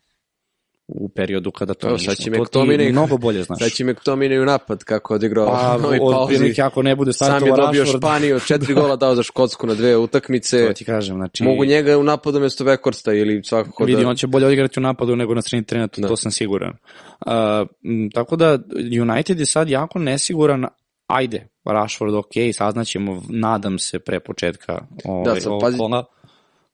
u periodu kada to nismo. sad će to ti McTominay- mnogo bolje znaš. Sad će McTominay u napad kako odigrao Pa, novi od pauzi. ako ne bude Sam je dobio Rashford, Španiju, četiri gola dao za Škotsku na dve utakmice. to ti kažem, znači... Mogu njega u napadu mesto Vekorsta ili svakako Vidi, da... on će bolje odigrati u napadu nego na sredini terena, to, Da. to sam siguran. Uh, tako da, United je sad jako nesiguran, ajde, Rashford ok, saznaćemo, nadam se, pre početka ovaj, Da, sad pazi- kola.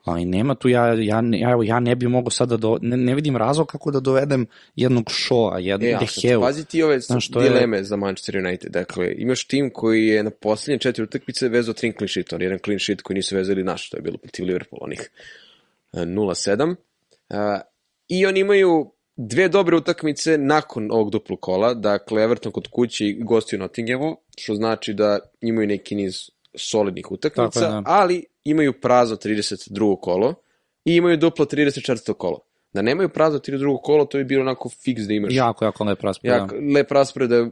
Ali nema tu, ja, ja, ja, ja ne bi mogo sada, do, ne, ne vidim razlog kako da dovedem jednog shoa, jednog E, e, Deheu. pazi ti ove Znaš, to je- dileme za Manchester United. Dakle, imaš tim koji je na posljednje četiri utakmice vezao tri clean sheet, on jedan clean sheet koji nisu vezali naš, to je bilo protiv Liverpoola, onih e, 0-7. E, I oni imaju dve dobre utakmice nakon ovog duplog kola, dakle Everton kod kuće i gosti u Nottinghamu, što znači da imaju neki niz solidnih utakmica, Tako da. ali imaju prazno 32. kolo i imaju duplo 34. kolo. Da nemaju prazno 32. kolo, to bi bilo onako fiks da imaš Jako, jako lep raspored. jak, lep raspored da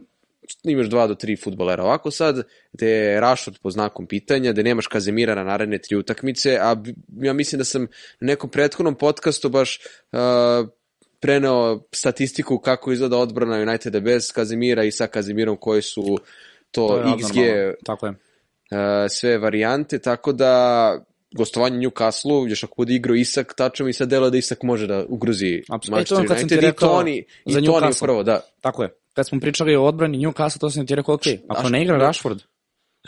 imaš dva do tri futbolera. Ovako sad, gde je Rashford po znakom pitanja, da nemaš Kazemira na naredne tri utakmice, a ja mislim da sam na nekom prethodnom podcastu baš uh, preneo statistiku kako izgleda odbrana Uniteda bez Kazemira i sa Kazemirom koji su to, To XG. Tako je. Uh, sve varijante, tako da gostovanje Newcastle, još ako bude igrao Isak, tačno mi sad delo da Isak može da ugrozi Apsolutno. E, to Manchester sam ti United i Toni, i za Toni prvo, da. Tako je. Kad smo pričali o odbrani Newcastle, to sam ti rekao, ok, ako Znaš, ne igra da. Rashford,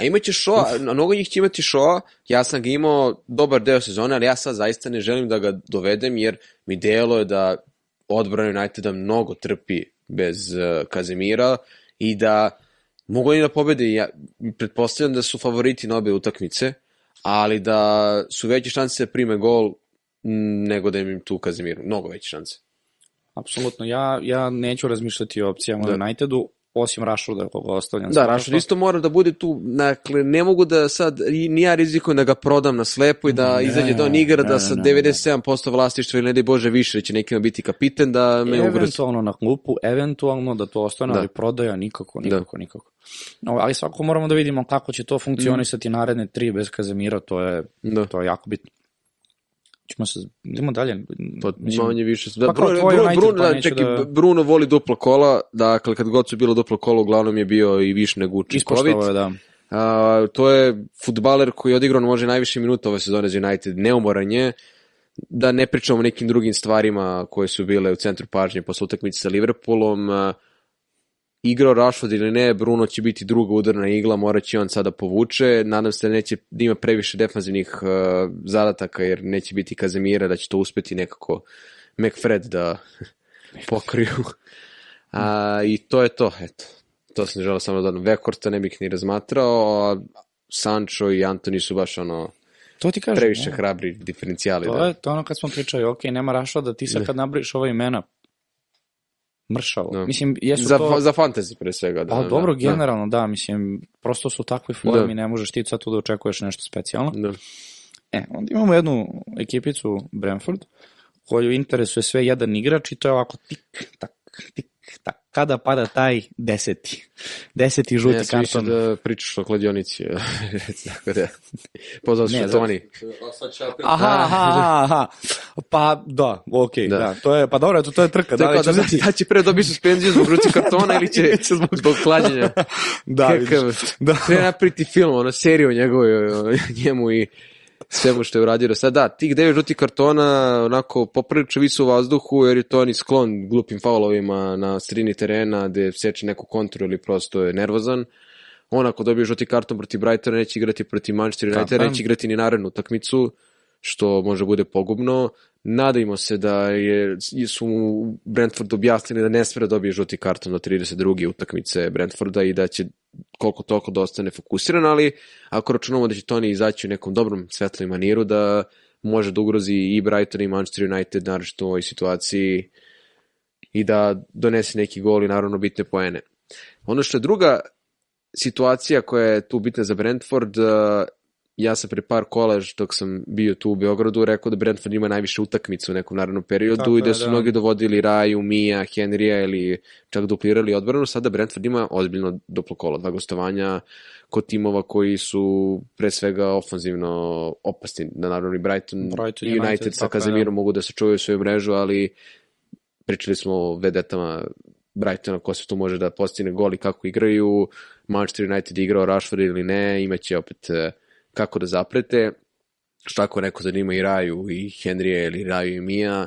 A imaće šo, na mnogo njih će imati šo, ja sam ga imao dobar deo sezone, ali ja sad zaista ne želim da ga dovedem, jer mi delo je da odbrana Uniteda mnogo trpi bez uh, Kazemira i da mogu oni da pobede, ja pretpostavljam da su favoriti na obe utakmice, ali da su veće šanse da prime gol m, nego da im tu Kazemir, mnogo veće šanse. Apsolutno, ja, ja neću razmišljati o opcijama da. Unitedu, osim Rashforda koga ostavljam. Da. Rashford isto mora da bude tu, dakle, ne mogu da sad, ni ja rizikujem da ga prodam na slepo i da Ne, izađe da on igra, da sa ne, 97% vlastištva ili ne daj Bože više, da će nekima biti kapiten da me ugrozi. Eventualno na klupu, eventualno da to ostane, Da. ali prodaja nikako, nikako, nikako. No, ali svakako moramo da vidimo kako će to funkcionisati naredne tri bez Kazemira, to je, Da. to je jako bitno. Ćemo se, idemo dalje. Pa Mislim, manje više. Da, Pa Bruno, tvoj Bruno, United, Bruno, pa da, čekaj, da- Bruno voli dupla kola, dakle, kad god su bilo duplo kolo, uglavnom je bio i više nego učinkovit. ispoštovao je, da. A, to je futbaler koji je odigrao može najviše minuta ove sezone za United, neumoran je, da ne pričamo o nekim drugim stvarima koje su bile u centru pažnje posle utakmice sa Liverpoolom. A, igrao Rashford ili ne, Bruno će biti druga udarna igla, morat će on sada povuče. Nadam se da neće da ima previše defanzivnih uh, zadataka, jer neće biti Kazemira, da će to uspeti nekako McFred da pokriju. A, I to je to, eto. To sam želeo samo da dodam. Vekorta ne bih ni razmatrao, a Sancho i Antoni su baš ono To ti kažem. previše da. hrabri diferencijali. To Da. je to ono kad smo pričali, ok, nema Rashforda, ti sad kad nabriš ova imena, mršavo. Da. Mislim, jesu Za, to... za fantasy pre svega. Da, Pa da, dobro, da. generalno, da, mislim, prosto su u takvoj formi, Da. ne možeš ti sad tu da očekuješ nešto specijalno. Da. E, onda imamo jednu ekipicu Brentford, koju interesuje sve jedan igrač i to je ovako tik, tak, tik. Kada pada taj deseti? Deseti žuti mislio karton. da pričaš o kladionici. Tako da, pozvao Ne, se Toni. A sad će ja Aha, aha, aha. Pa da, okej, Da. da. To je, pa dobro, to, to je trka. Da, Da, li da, će da, uzeti- da će pre dobiti suspenziju zbog žutih kartona ili će zbog klađenja. Da, Kakav, vidiš. Da. Treba napriti film, ono, seriju o njemu i svemu što je uradio do sada. Da, tih devet žutih kartona onako poprilično visu u vazduhu jer je Toni sklon glupim faulovima na sredini terena gde seče neku kontru ili prosto je nervozan. On ako dobije žuti karton protiv Brightona neće igrati protiv Manchester United, Tako je. neće igrati ni narednu utakmicu što može bude pogubno. Nadajmo se da je, su mu Brentford objasnili da ne smije da dobije žuti karton do 32. utakmice Brentforda i da će koliko toliko da ostane fokusiran, ali ako računamo da će Toni izaći u nekom dobrom svetloj maniru, da može da ugrozi i Brighton i Manchester United, naravno u ovoj situaciji i da donese neki gol i naravno bitne poene. Ono što je druga situacija koja je tu bitna za Brentford, ja sam pre par kola dok sam bio tu u Beogradu rekao da Brentford ima najviše utakmica u nekom narednom periodu Tako i da je, su da. mnogi dovodili Raju, Mija, Henrya ili čak duplirali odbranu. Sada Brentford ima ozbiljno duplo kolo, dva gostovanja kod timova koji su pre svega ofanzivno opasni, da naravno i Brighton, Brighton, i United, United, sa je, Kazemirom mogu da sačuvaju svoju mrežu, ali pričali smo o vedetama Brightona, ko se tu može da postigne gol i kako igraju, Manchester United igrao Rashford ili ne, imaće opet eh, kako da zaprete, što ako neko zanima i Raju i Henrya ili Raju i Mija,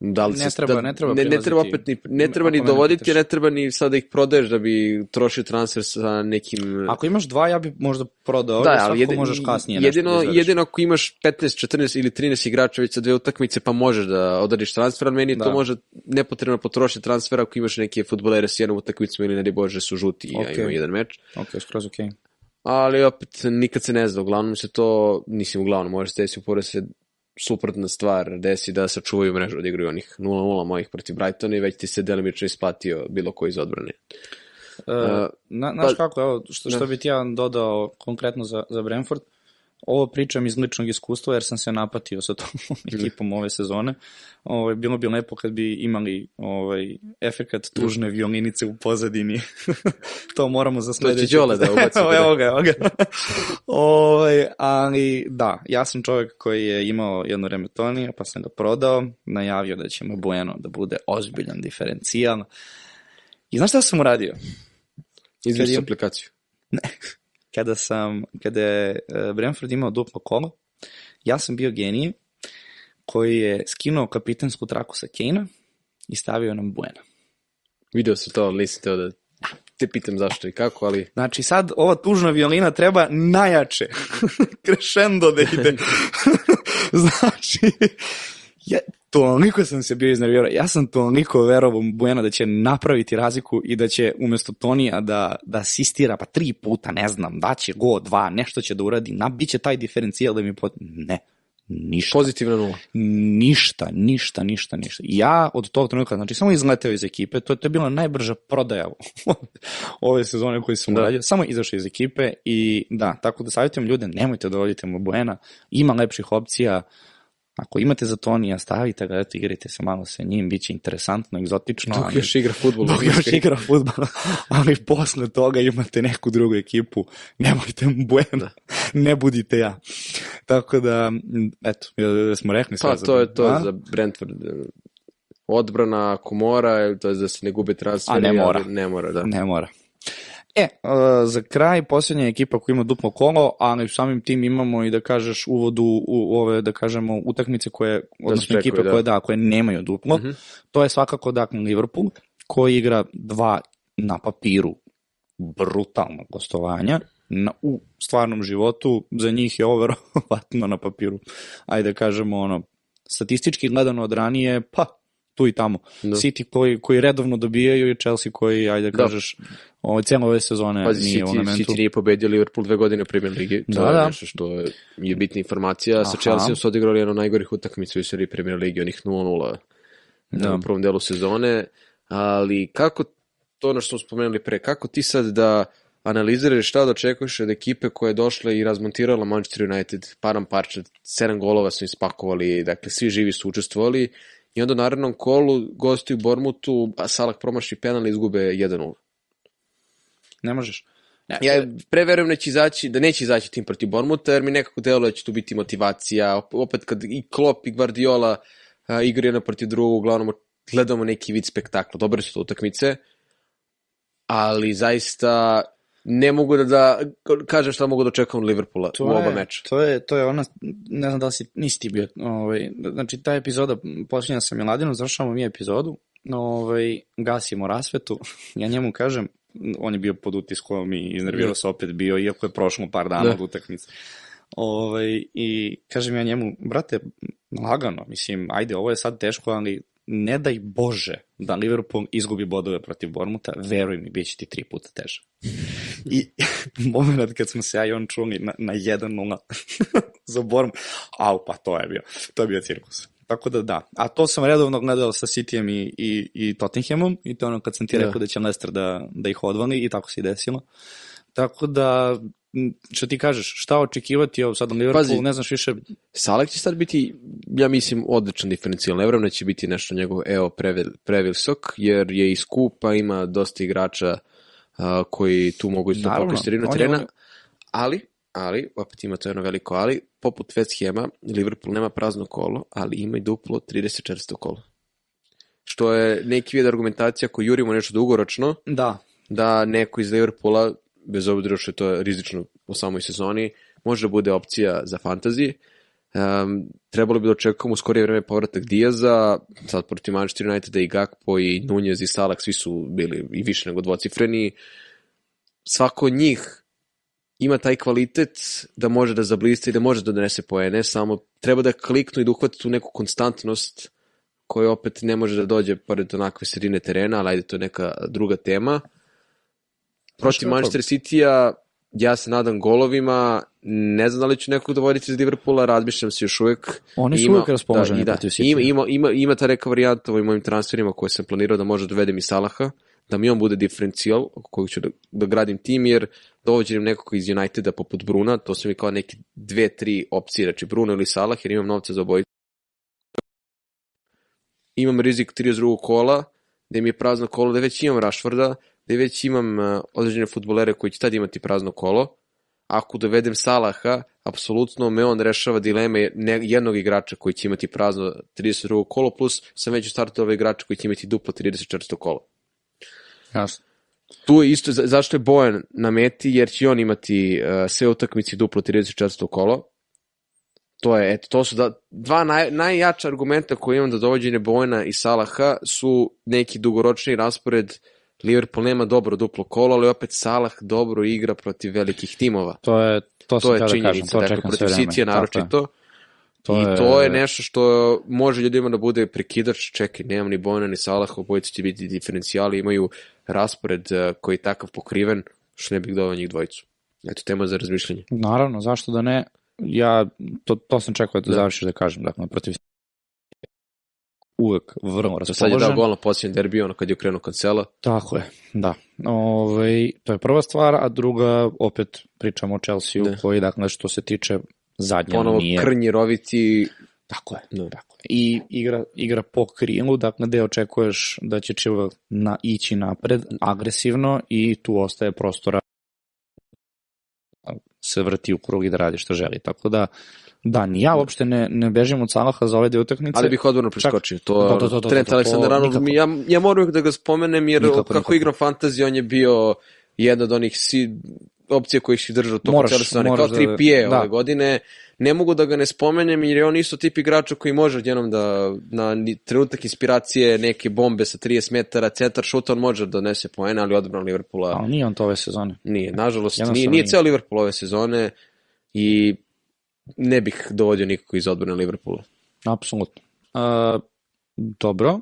da li Ne se- treba- da, ne treba ne, ne treba opet ni, ne treba ni dovoditi, pitaš. ne treba ni sad da ih prodaješ da bi trošio transfer sa nekim Ako imaš dva, ja bi možda prodao, da, ali jedin, možeš kasnije nešto jedino, da izvedeš. jedino ako imaš 15, 14 ili 13 igrača već sa dve utakmice, pa možeš da odadiš transfer, ali meni je to Da. može nepotrebno potrošiti transfer ako imaš neke futbolere s jednom utakmicom ili ne di bože su žuti i ja Ok. imam jedan meč. Ok, skroz okej. Ali opet nikad se ne zna, uglavnom se to, mislim uglavnom, može se desiti pored se suprotna stvar desi da sačuvaju mrežu da igraju onih 0-0 mojih protiv Brightona i već ti se delimično isplatio bilo koji iz odbrane. Uh, Uh, na, znaš pa- kako, evo, što, što da. bi ti ja dodao konkretno za, za Brentford, ovo pričam iz ličnog iskustva jer sam se napatio sa tom ekipom ove sezone. Ovaj, bilo bi lepo kad bi imali ovaj, efekat tužne violinice u pozadini. to moramo za sledeće. Đole da ubaci, evo, da. evo ga, evo ga. ovaj, ali da, ja sam čovjek koji je imao jedno remetonije, pa sam ga prodao, najavio da će mu Bueno da bude ozbiljan diferencijal. I znaš šta sam uradio? Izvrši je- aplikaciju. Kada sam, kada je e, Brentford imao duplo kolo, ja sam bio genije koji je skinuo kapitensku traku sa Kane-a i stavio nam Buena. Video sam to, ali nisam teo da te pitam zašto i kako, ali Znači sad ova tužna violina treba najjače, crescendo da ide. znači, ja, toliko sam se bio iznervirao. Ja sam toliko verovao Buena da će napraviti razliku i da će umesto Tonija da, da asistira pa tri puta, ne znam, da će go, dva, nešto će da uradi, nabiće taj diferencijal da mi pot... Ne, ništa. pozitivna nula. Ništa, ništa, ništa, ništa. Ja od tog trenutka, znači samo izleteo iz ekipe, to, to je bila najbrža prodaja ove sezone koju sam Da. uradio, samo izašao iz ekipe i da, tako da savjetujem ljude, nemojte da dovodite mu Buena, ima lepših opcija, ako imate za Tonija, stavite ga, eto, igrajte se malo sa njim, bit će interesantno, egzotično. Dok ali- još igra futbol. dok još igra futbol, ali posle toga imate neku drugu ekipu, nemojte mu Buena, ne budite ja. Tako da, eto, smo rekli sve Pa to je to A? za Brentford. Odbrana ako mora, to je da se ne gube transferi. A ne mora. Ne mora, da. Ne mora. E, uh, za kraj, posljednja ekipa koja ima duplo kolo, ali samim tim imamo i da kažeš uvodu u ove, da kažemo, utakmice koje, odnosno čekaju, ekipe da. koje, da, koje nemaju duplo. Mhm. To je svakako, dakle, Liverpool, koji igra dva na papiru brutalna gostovanja. Na, u stvarnom životu za njih je ovo verovatno na papiru. Ajde da kažemo, ono, statistički gledano od ranije, pa, tu i tamo. Da. City koji, koji redovno dobijaju i Chelsea koji, ajde da kažeš, ovo, cijelo ove sezone Pazi, nije u City, elementu. City nije pobedio Liverpool dve godine u Premier Ligi. To Da, je da. nešto što je, je bitna informacija. Sa Aha. Chelsea su odigrali jedno najgorih utakmica u seriji Premier Ligi, onih 0-0 Da. u prvom delu sezone. Ali kako, to ono što smo spomenuli pre, kako ti sad da analiziraš šta da očekuješ od ekipe koja je došla i razmontirala Manchester United, param parče, sedam golova su ispakovali, dakle svi živi su učestvovali i onda u narednom kolu gostuju Bormutu, a Salah promaši penal i izgube 1-0. Ne možeš. Ne, Ja preverujem da će izaći, da neće izaći tim protiv Bormuta, jer mi nekako deluje da će tu biti motivacija, op- opet kad i Klopp i Guardiola igraju jedno protiv drugog, uglavnom gledamo neki vid spektakla, dobre su to utakmice, ali zaista ne mogu da, da kažem šta mogu da očekujem od Liverpoola u oba je, meča. To je, to je ona, ne znam da li si, nisi ti bio, ovaj, znači ta epizoda, posljednja sa Miladinom, završavamo mi epizodu, ovaj, gasimo rasvetu, ja njemu kažem, on je bio pod utiskom i iznervirao Da. se opet bio, iako je prošlo par dana Da. od utakmice. Ovaj, I kažem ja njemu, brate, lagano, mislim, ajde, ovo je sad teško, ali ne daj Bože da Liverpool izgubi bodove protiv Bormuta, veruj mi, bit će ti tri puta teže. I moment kad smo se ja i on čuli na, na 1-0 za Bormut, au, pa to je bio, to je bio cirkus. Tako da da, a to sam redovno gledao sa Cityjem i, i, i Tottenhamom i to ono kad sam ti Da. rekao da će Leicester da, da ih odvali i tako se i desilo. Tako da, što ti kažeš, šta očekivati, evo sad na Liverpool, Pazi. ne znaš više, Salah će sad biti, ja mislim, odličan diferencijal. Vjerujem da će biti nešto njegov EO prevel, previsok, jer je i skupa, ima dosta igrača a, koji tu mogu isto pokriti na je- terena. je- Ali, ali, opet ima to jedno veliko ali, poput West Hema, Liverpool nema prazno kolo, ali ima i duplo 34. kolo. Što je neki vid argumentacija koji jurimo nešto dugoročno, da, da neko iz Liverpoola, bez obzira što je to rizično u samoj sezoni, može da bude opcija za fantasy. Um, trebalo bi da očekujemo u skorije vreme povratak Diaza, sad protiv Manchester Uniteda i Gakpo i Nunez i Salah, svi su bili i više nego dvocifreni. Svako od njih ima taj kvalitet da može da zablista i da može da donese poene, samo treba da kliknu i da uhvati tu neku konstantnost koja opet ne može da dođe pored onakve sredine terena, ali ajde, to je neka druga tema. Protiv? Manchester City-a ja se nadam golovima, ne znam da li ću nekog dovoditi iz Liverpoola, razmišljam se još uvek. Oni su Ima- uvek raspoloženi da, da, protiv City. Ima, ima, ima, ima ta neka varijanta u ovim mojim transferima koje sam planirao da može dovedem i Salaha, da mi on bude diferencijal kojeg ću da, da gradim tim, jer dovođenjem nekog iz Uniteda poput Bruna, to su mi kao neke dve, tri opcije, znači Bruno ili Salah, jer imam novca za obojicu. Imam rizik 32. kola, gde mi je prazno kolo, da već imam Rashforda, da već imam uh, određene futbolere koji će tad imati prazno kolo. Ako dovedem Salaha, apsolutno me on rešava dileme jednog igrača koji će imati prazno 32. kolo, plus sam već u startu ove igrača koji će imati duplo 34. kolo. jasno. Tu je isto, za- zašto je Bojan na meti, jer će on imati uh, sve utakmice duplo 34. kolo. To je, eto, to su da, dva naj, najjača argumenta koje imam da dovođenje Bojana i Salaha su neki dugoročni raspored Liverpool nema dobro duplo kolo, ali opet Salah dobro igra protiv velikih timova. To je, to, To je htio da kažem, činjenica, to dakle, protiv je. naročito. To I je- to je nešto što može ljudima da bude prekidač, čekaj, nemam ni Bojana ni Salaha, obojica će biti diferencijali, imaju raspored eh, koji je takav pokriven, što ne bih doveo njih dvojicu. Eto, tema za razmišljanje. Naravno, zašto da ne? Ja, to, to sam čekao da, Da. završiš da kažem, dakle, protiv uvek vrlo To sad je dao raspoložen. gol na posljednjem derbiju, ono kad je okrenuo kancela. Tako je, da. Ove, to je prva stvar, a druga, opet pričamo o Chelsea-u, Da. koji, dakle, što se tiče zadnje Ponovo linije. krnji roviti, Tako je. Da. Tako je. I igra, igra po krilu, dakle, gde očekuješ da će Chilwell na, ići napred agresivno i tu ostaje prostora se vrti u krug i da radi što želi. Tako da, da, ni ja uopšte ne, ne bežim od Salaha za ove dve utakmice. ali bih odvorno preskočio. To, To, to, to, to, Trent to, to, Alexander Arnold, nikako. ja, ja moram da ga spomenem, jer Nikako, kako nikako. igram fantasy, on je bio jedna od onih si, opcija koji si držao tokom cijele sezone, kao da- Trippier da. ove godine. Ne mogu da ga ne spomenem, jer je on isto tip igrača koji može odjednom da na trenutak inspiracije, neke bombe sa 30 metara, centar šuta, on može da donese poene, ali odbrana Liverpoola Ali nije on to ove sezone. Nije, nažalost, nije, nije nije. ceo Liverpool ove sezone i ne bih dovodio nikog iz odbrane Liverpoola. Apsolutno. Uh, dobro.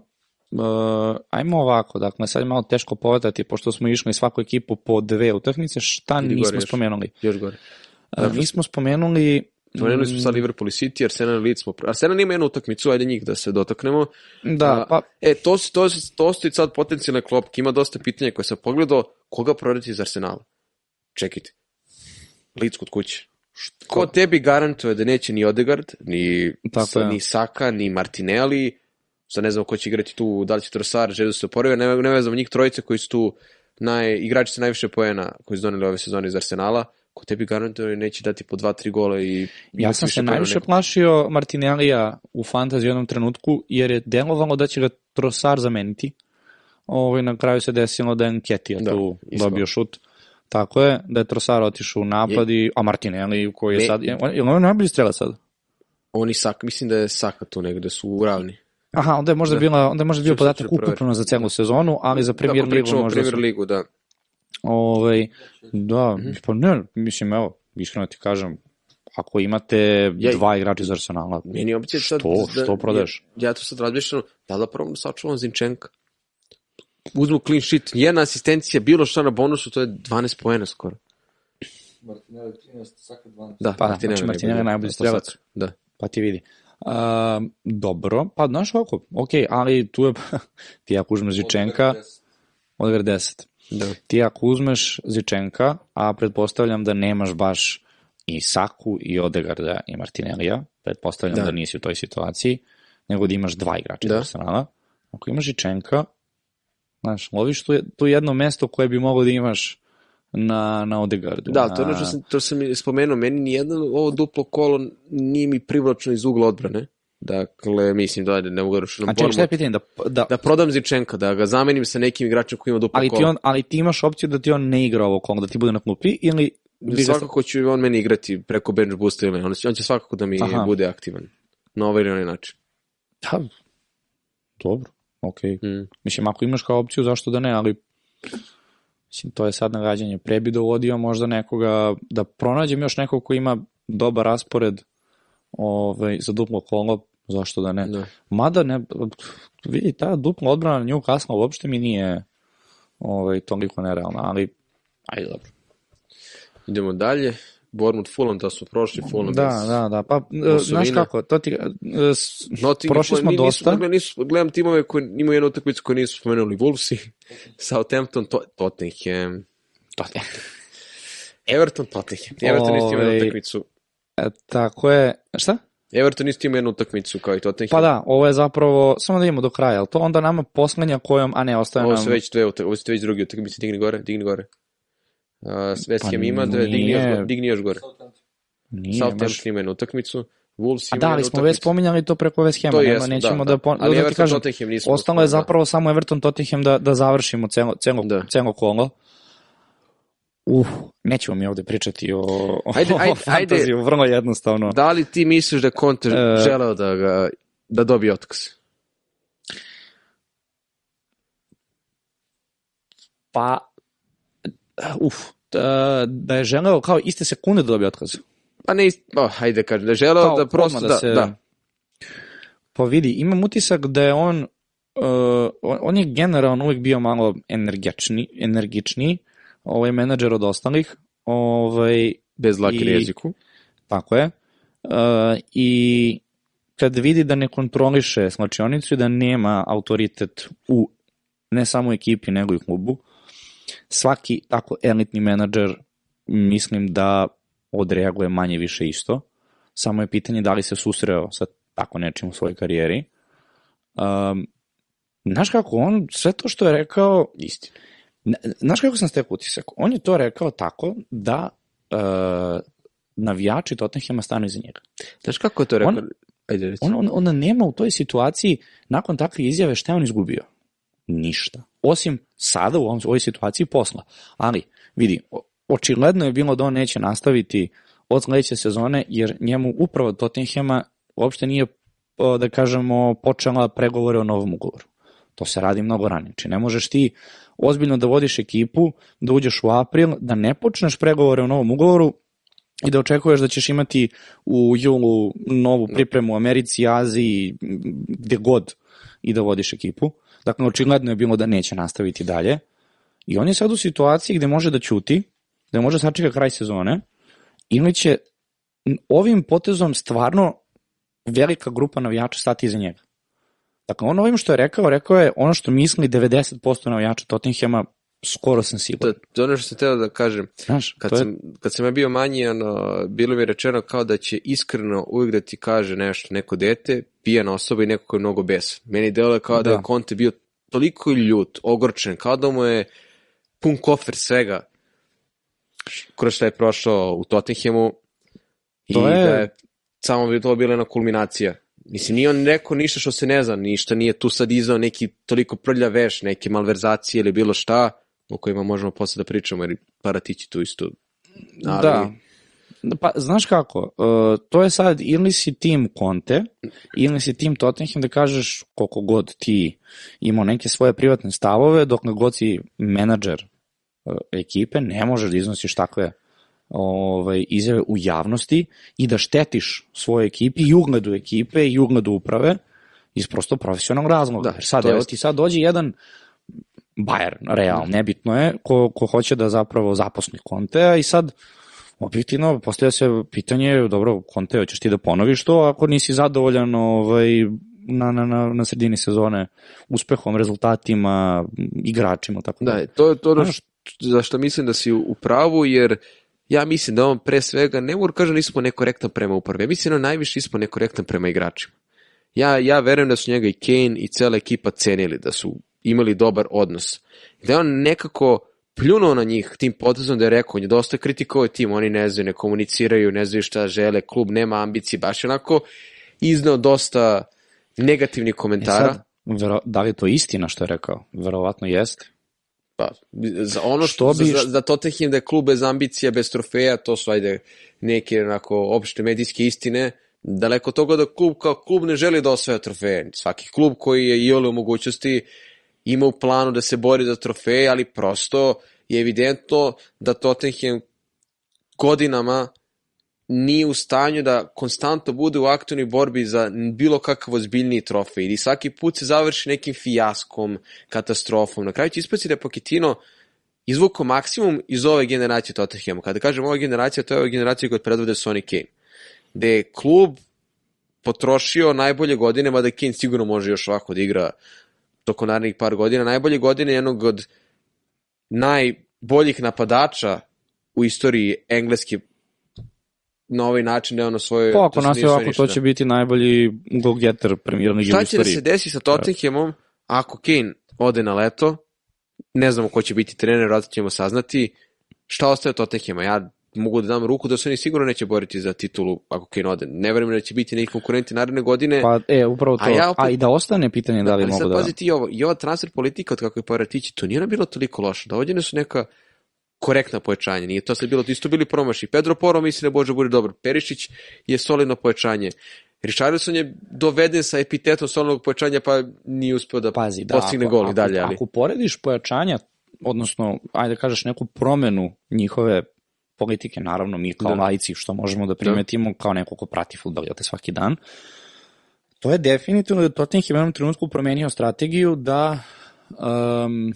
Uh, ajmo ovako, dakle, sad je malo teško povedati, pošto smo išli svaku ekipu po dve utakmice, šta gore nismo još. spomenuli? Još gore. Uh, nismo spomenuli... Spomenuli smo sad Liverpool i City, Arsenal i Leeds smo... Arsenal ima jednu utakmicu, ajde njih da se dotaknemo. Da, pa E, to, to, to su sad potencijalne klopke, ima dosta pitanja koje sam pogledao, koga prodati iz Arsenala? Čekajte. Leeds kod kuće. Ko tebi garantuje da neće ni Odegaard, ni, Tako ni Saka, ni Martinelli, sad ne znam ko će igrati tu, da li će Trossard, želi da se oporavio, ne, ne vezam njih trojice koji su tu naj, igrači sa najviše poena koji su doneli ove sezone iz Arsenala, ko tebi garantuje da neće dati po 2-3 gola i ja sam se najviše nego- plašio Martinellija u fantaziji u jednom trenutku, jer je delovalo da će ga Trossard zameniti. Ovaj, na kraju se desilo da je Nketija Da, tu isto. dobio šut. Tako je, da je Trossard otišao u napad, i, a Martinelli koji je Ne. sad... Je, je on najbolji strela sad? Oni Saka, mislim da je Saka tu negde, su u ravni. Aha, onda je možda, Da. bila, onda je možda bio podatak ukupno za celu sezonu, ali za Premier Kako Ligu možda Premier su... Ligu, da. Ovaj, da, Mhm. pa ne, mislim, evo, iskreno ti kažem, ako imate Ja- dva igrača iz Arsenala, Meni je opcija sad... Što? Što prodaješ? Ja, ja tu sad razmišljam, da li da probam da sačuvam Zinčenka? Uzmu clean sheet, jedna asistencija, bilo šta na bonusu, to je 12 poena skoro. Martinelli 13, Saka 12. Da, Pa da, znači Martinelli je najbolji strelac. Da. pa ti vidi. A, dobro, pa znaš ovako, ok, ali tu je, ti ako uzmeš Zičenka, odver 10. Da. Ti ako uzmeš Zičenka, a pretpostavljam da nemaš baš i Saku i Odegarda i Martinellija, pretpostavljam da. Da. nisi u toj situaciji, nego da imaš dva igrača Da. Arsenala. Ako imaš Zičenka, znaš, loviš tu, tu jedno mesto koje bi moglo da imaš na, na Odegardu. Da, to je na... ono što sam, to sam spomenuo, meni nijedno ovo duplo kolo nije mi privlačno iz ugla odbrane. Dakle, mislim da ne mogu da rušiti A čekaj, šta je pitanje? Da, da, da prodam Zičenka, da ga zamenim sa nekim igračem koji ima duplo ali, ti kolo. on, ali ti imaš opciju da ti on ne igra ovo kolo, da ti bude na klupi ili... ga- Svakako će on meni igrati preko bench boosta ili. On, će- on će svakako da mi Aha. bude aktivan. Na ovaj ili onaj način. Da, dobro, okej. Mm. Mislim, ako imaš kao opciju, zašto da ne, ali mislim, to je sad nagađanje. Pre bi dovodio možda nekoga, da pronađem još nekog ko ima dobar raspored ovaj, za duplo kolo, zašto da ne. Da. Mada, ne, vidi, ta dupla odbrana Newcastle uopšte mi nije ovaj, toliko nerealna, ali ajde dobro. Idemo dalje. Bournemouth Fulham, da su prošli Fulham. Da, bez- da, da, pa e, znaš kako, to ti, e, Nottingham, prošli smo nisu- dosta. Dakle, nisu, gledam timove koji imaju jednu utakmicu koju nisu spomenuli. Wolvesi, Southampton, to, Tottenham, to, Everton, Tottenham. Everton isto ima jednu Ovaj, utakmicu. e, tako je, šta? Everton isto ima jednu utakmicu kao i Tottenham. Pa da, ovo je zapravo, samo da idemo do kraja, ali to onda nama poslednja kojom, a ne, ostaje Ovo nam... su već dve, utak- ovo su već drugi utakmice, digni gore, digni gore. Uh, West Pa ima dve, digni još, nije. go- digni još gore. Nije, Southampton ima jednu utakmicu, Wolves A ima da, jednu ali smo već spominjali to preko West Hama, To nema, nećemo da, da, da. pon... Ali da ti Everton, kažem, Tottenham nismo ostalo je da. zapravo samo Everton Tottenham da, da završimo celo, celo, Da. celo kolo. Uh, nećemo mi ovde pričati o, o, Ajde, ajde, o fantaziju, vrlo jednostavno. Da li ti misliš da Conte E, želeo da ga da dobije otkaz? Pa, uf, da, da je želeo kao iste sekunde da dobije otkaz. Pa ne, oh, hajde kažem, da je želeo Kao da prosto odmah da, se- da, Pa vidi, imam utisak da je on, uh, on, je generalno uvijek bio malo energični, energičniji, ovaj menadžer od ostalih, ovaj, bez lake I- I... jeziku. tako je, uh, i kad vidi da ne kontroliše slačionicu i da nema autoritet u ne samo ekipi, nego i klubu, svaki tako elitni menadžer mislim da odreaguje manje više isto. Samo je pitanje da li se susreo sa tako nečim u svojoj karijeri. Um, znaš kako, on sve to što je rekao, Istina. Znaš kako sam stekao utisak? On je to rekao tako da uh, navijači Tottenhama stanu iza njega. Znaš kako je to rekao? On- Ajde. On, on, on nema u toj situaciji, nakon takve izjave, šta je on izgubio? Ništa. Osim sada u ovoj situaciji posla. Ali, vidi, očigledno je bilo da on neće nastaviti od sledeće sezone, jer njemu upravo od Tottenhama uopšte nije, da kažemo, počela pregovore o novom ugovoru. To se radi mnogo ranije. Či ne možeš ti ozbiljno da vodiš ekipu, da uđeš u april, da ne počneš pregovore o novom ugovoru i da očekuješ da ćeš imati u julu novu pripremu u Americi, Aziji, gde god i da vodiš ekipu. Dakle, očigledno je bilo da neće nastaviti dalje. I on je sad u situaciji gde može da ćuti, da može sačeka kraj sezone, ili će ovim potezom stvarno velika grupa navijača stati iza njega. Dakle, on ovim što je rekao, rekao je ono što misli 90% navijača Tottenhama, skoro sam To, siguran. to je ono što sam teo da kažem. Znaš, Kad, to je, sam, kad sam ja bio manji, ono, bilo mi je rečeno kao da će iskreno uvijek da ti kaže nešto, neko dete, pijana osoba i neko ko je mnogo besan. Meni delo je kao da, Da. da je Conte bio toliko ljut, ogorčen, kao da mu je pun kofer svega kroz šta je prošao u Tottenhamu i To je- da je samo bi to bila jedna kulminacija. Mislim, nije on rekao ništa što se ne zna, ništa nije tu sad izdao neki toliko prlja veš, neke malverzacije ili bilo šta, o kojima možemo posle da pričamo, jer Paratići tu isto. Ali, Da. Pa, znaš kako, uh, to je sad ili si tim Conte, ili si tim Tottenham da kažeš koliko god ti imao neke svoje privatne stavove, dok god si menadžer uh, ekipe, ne možeš da iznosiš takve ovaj, izjave u javnosti i da štetiš svoje ekipi i ugledu ekipe i ugledu uprave iz prosto profesionalnog razloga. Da, sad, evo ti sad dođe jedan Bayern, Real, nebitno je, ko, ko hoće da zapravo zaposli Contea i sad objektivno postavlja se pitanje, dobro, Conte, hoćeš ti da ponoviš to ako nisi zadovoljan ovaj, na, na, na, na sredini sezone uspehom, rezultatima, igračima, tako Da, to je to ono što, za što mislim da si u pravu, jer ja mislim da on pre svega, ne mogu kažem nismo nekorektan prema upravi, ja mislim da najviše nismo nekorektan prema igračima. Ja, ja verujem da su njega i Kane i cela ekipa cenili, da su imali dobar odnos. Da je on nekako pljunuo na njih tim potezom da je rekao, on je dosta kritikovao tim, oni ne znaju, ne komuniciraju, ne znaju šta žele, klub nema ambicije, baš onako izneo dosta negativnih E komentara. sad, vero, da li je to istina što je rekao? Verovatno jeste. Pa, za ono Što što, bi- za, za Tottenham da je klub bez ambicija, bez trofeja, to su ajde neke onako opšte medijske istine. Daleko toga da klub kao klub ne želi da osvaja trofeje. Svaki klub koji je i u mogućnosti ima u planu da se bori za trofeje, ali prosto je evidentno da Tottenham godinama nije u stanju da konstantno bude u aktivnoj borbi za bilo kakav ozbiljniji trofej i svaki put se završi nekim fijaskom, katastrofom. Na kraju će ispati da je Pochettino izvukao maksimum iz ove generacije Tottenhama. Kada kažem ova generacija, to je ova generacija koja predvode Sonny Kane. Gde je klub potrošio najbolje godine, mada Kane sigurno može još ovako da igra tokom narednih par godina, najbolje godine jednog od najboljih napadača u istoriji engleske na ovaj način da je ono svoje... Pa ako nas je ovako, to ništa. će biti najbolji goal getter premier lige u Šta će da istoriji. se desi sa Tottenhamom ako Kane ode na leto, ne znamo ko će biti trener, vratno ćemo saznati, šta ostaje Tottenhama? Ja mogu da dam ruku da se oni sigurno neće boriti za titulu ako Kane ode. Ne verujem da će biti neki konkurenti naredne godine. Pa, e, upravo to. A A, ja opet- i da ostane pitanje da li ali mogu sad da... pazi ti ovo, i ova transfer politika od kako je Paratići, to nije ona bilo toliko loše. Dovođene su neka korektna pojačanja. Nije to sad bilo, isto bili promaši. Pedro Poro misli da Bože bude dobro. Perišić je solidno pojačanje. Richarlison je doveden sa epitetom solidnog pojačanja, pa nije uspeo da Pazi, da, postigne ako, gol i dalje. Ali. Ako porediš pojačanja, odnosno, ajde da kažeš neku promenu njihove politike, naravno mi kao Da. da. laici, što možemo da primetimo kao neko ko prati futbol, jel te svaki dan, to je definitivno da je Tottenham u jednom trenutku promenio strategiju da um,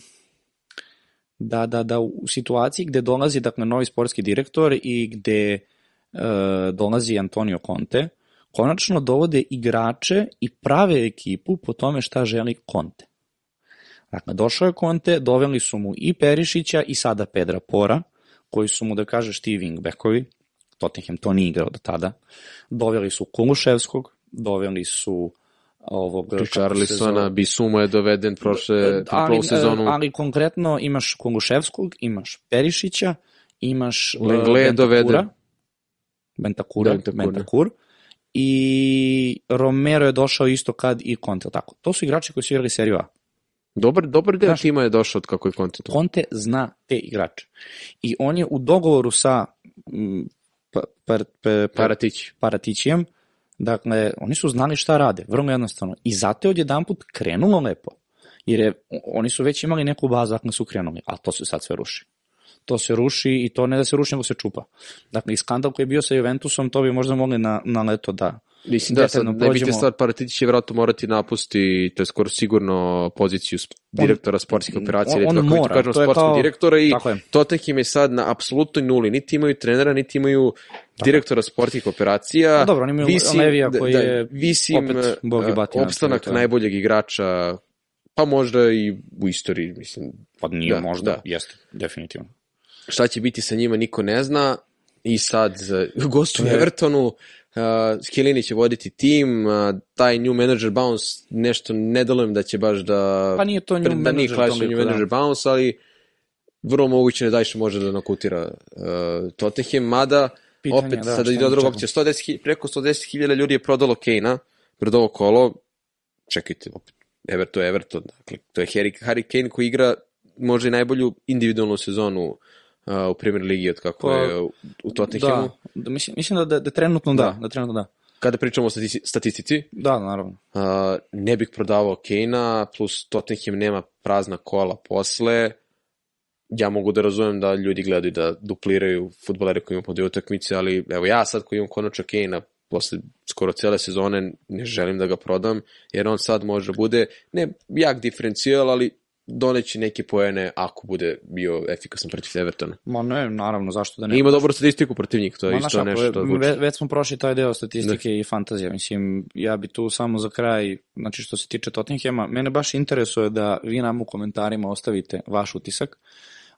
da, da, da u situaciji gde dolazi dakle, novi sportski direktor i gde uh, dolazi Antonio Conte, konačno dovode igrače i prave ekipu po tome šta želi Conte. Dakle, došao je Conte, doveli su mu i Perišića i sada Pedra Pora, koji su mu, da kažeš, ti wingbackovi, Tottenham to nije igrao do tada, doveli su Kuluševskog, doveli su ovog... Richarlisona, Bisumo je doveden prošle, prošlu sezonu. ali konkretno imaš Kuluševskog, imaš Perišića, imaš uh, Lenglet je doveden. Bentakura, Bentancura. Bentakur, i Romero je došao isto kad i Conte, tako. To su igrači koji su igrali seriju A. Dobar, dobar deo Znaš- tima je došao od kako je kontent. Conte zna te igrače. I on je u dogovoru sa mm, pa, par, pa, pa, Paratić. Paratićijem, dakle, oni su znali šta rade, vrlo jednostavno. I zato je odjedanput krenulo lepo. Jer je, oni su već imali neku bazu, dakle su krenuli, a to se sad sve ruši. To se ruši i to ne da se ruši, nego se čupa. Dakle, i skandal koji je bio sa Juventusom, to bi možda mogli na, na leto da Mislim da sad najbitnija prođemo. stvar, Paratić će vjerojatno morati napusti, to je skoro sigurno poziciju direktora sportskih operacija, on- on to mora, kažemo, to je sportskog kao- direktora i tako. Tottenham je sad na apsolutnoj nuli, niti imaju trenera, niti imaju direktora sportskih operacija. Pa dobro, oni imaju Visi im- Levija da- koji da, je visi im, opet bog i uh, batina, opstanak najboljeg igrača, pa možda i u istoriji, mislim. Pa nije Da, možda, da. jeste, definitivno. Šta će biti sa njima, niko ne zna. I sad, gostu je- Evertonu, uh, Skelini će voditi tim, uh, taj new manager bounce, nešto ne delujem da će baš da... Pa nije to new da nije manager toliko, new da. manager bounce, ali vrlo moguće da Dajša može da nakutira uh, Tottenham, mada Pitanje, opet da, sada šta ide mi od čekamo. opcija. 110, hi- preko 110.000 ljudi je prodalo Kane-a pred ovo kolo. Čekajte, opet, Everton Everton. Dakle, to je Harry, Harry Kane koji igra možda i najbolju individualnu sezonu uh, u Premier Ligi od kako Pa, je u, Tottenhamu. Da, da, mislim, mislim da, da, da trenutno da, Da. da, trenutno da. Kada pričamo o statisti- statistici, Da, naravno. uh, ne bih prodavao Kane-a, plus Tottenham nema prazna kola posle. ja mogu da razumem da ljudi gledaju da dupliraju futbolere koji imaju po dvije utakmice, ali evo ja sad koji imam konačno Kane-a posle skoro cele sezone ne želim da ga prodam, jer on sad može da bude ne jak diferencijal, ali doneći neke poene ako bude bio efikasan protiv Evertona. Ma ne, naravno, zašto da ne. Ne. Ima dobru statistiku protiv njih, to je Ma, isto znaš, ako nešto je- ve, već smo prošli taj deo statistike i fantazija. Mislim, ja bi tu samo za kraj, znači što se tiče Tottenhema, mene baš interesuje da vi nam u komentarima ostavite vaš utisak.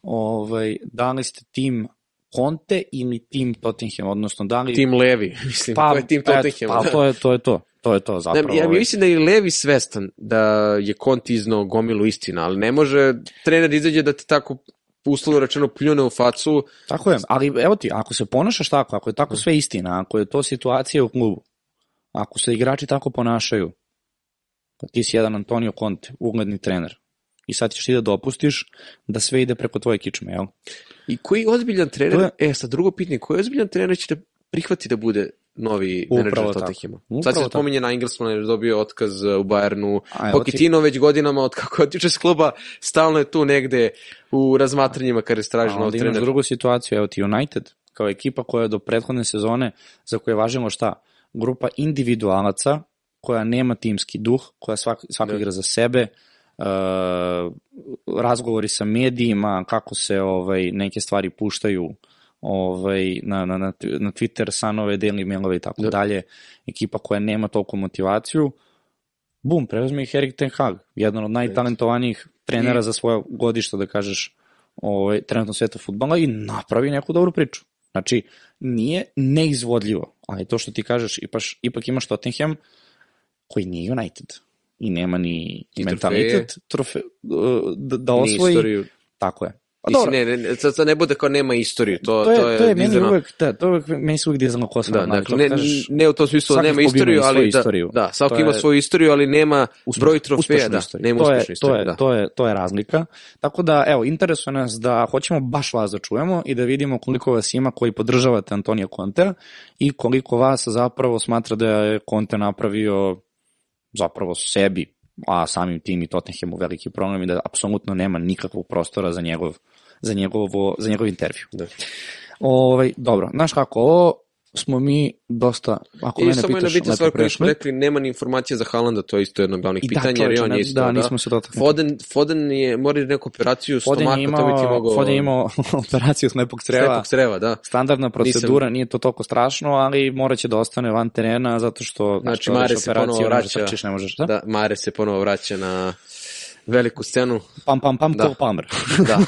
Ovaj, da li ste tim Conte ili tim Tottenham, odnosno da li... Tim Levi, mislim, pa, ko je tim Tottenham. Pa, to je, to je to. To je to Ne, zapravo. ja ovaj. mislim da je Levi svestan da je Conte iznao gomilu istina, ali ne može trener izađe da te tako uslovno rečeno pljune u facu. Tako je, ali evo ti, ako se ponašaš tako, ako je Da. tako sve istina, ako je to situacija u klubu, ako se igrači tako ponašaju, pa ti si jedan Antonio Conte, ugledni trener, i sad ćeš ti da dopustiš da sve ide preko tvoje kičme, jel? I koji ozbiljan trener, To e, sad drugo pitanje, koji ozbiljan trener će da prihvati da bude novi Upravo menadžer. Tottenhama? Upravo Sad se spominje na Englesmana jer je dobio otkaz u Bayernu. Pochettino već godinama od kako je otiče s kluba, stalno je tu negde u razmatranjima kada se traži A nov onda imaš trener. drugu situaciju, evo ti United, kao ekipa koja je do prethodne sezone, za koje je važilo šta? Grupa individualaca, koja nema timski duh, koja svak, svako Da. igra za sebe, uh, razgovori sa medijima, kako se ovaj neke stvari puštaju ovaj, na, na, na, na Twitter, sanove, deli mailove i tako Da. dalje, ekipa koja nema toliko motivaciju, bum, preuzme ih Erik Ten Hag, jedan od najtalentovanijih trenera I- za svoje godište, da kažeš, ovaj, trenutno sveta futbala i napravi neku dobru priču. Znači, nije neizvodljivo, ali to što ti kažeš, ipak, ipak imaš Tottenham koji nije United i nema ni I mentalitet trofe, da, da Ni osvoji. istoriju. Tako je. Pa Mislim, ne, ne, sad, sad ne bude kao nema istoriju, to, to je, to je, to je meni dizano- uvek, da, to je uvek, meni se uvek dizano kosa. Da, dakle, to ne, kažeš, ne u tom smislu da nema istoriju, ali da, istoriju. da, svaki To ima je- svoju istoriju, ali nema broj trofeja, da, istoriju. nema to uspešnu istoriju, to je, da. To je, to je razlika. Tako da, evo, interesuje nas da hoćemo baš vas da čujemo i da vidimo koliko vas ima koji podržavate Antonija Contea i koliko vas zapravo smatra da je Conte napravio zapravo sebi, a samim tim i Tottenhamu veliki problem i da apsolutno nema nikakvog prostora za njegov, za njegovo, za njegov intervju. Da. Ovaj, dobro, znaš kako, ovo smo mi dosta, ako I mene samo pitaš, bitna lepo stvar koju smo prešli. rekli, nema ni informacija za Haalanda, to je isto jedno od glavnih I da, pitanja, jer i čoveče, on je isto, da, da. nismo se dotakli. Foden, Foden je, mora neku operaciju Foden je stomaka, to bi ti imao, mogao... Foden je imao operaciju slepog creva. Slepog creva, da. Standardna procedura, nije to toliko strašno, ali morat će da ostane van terena zato što Znači, što Mare se ponovo vraća. trčiš, ne možeš, da? Da, Mare se ponovo vraća na veliku scenu. Pam, pam, pam, Da. Cole Palmer. Da.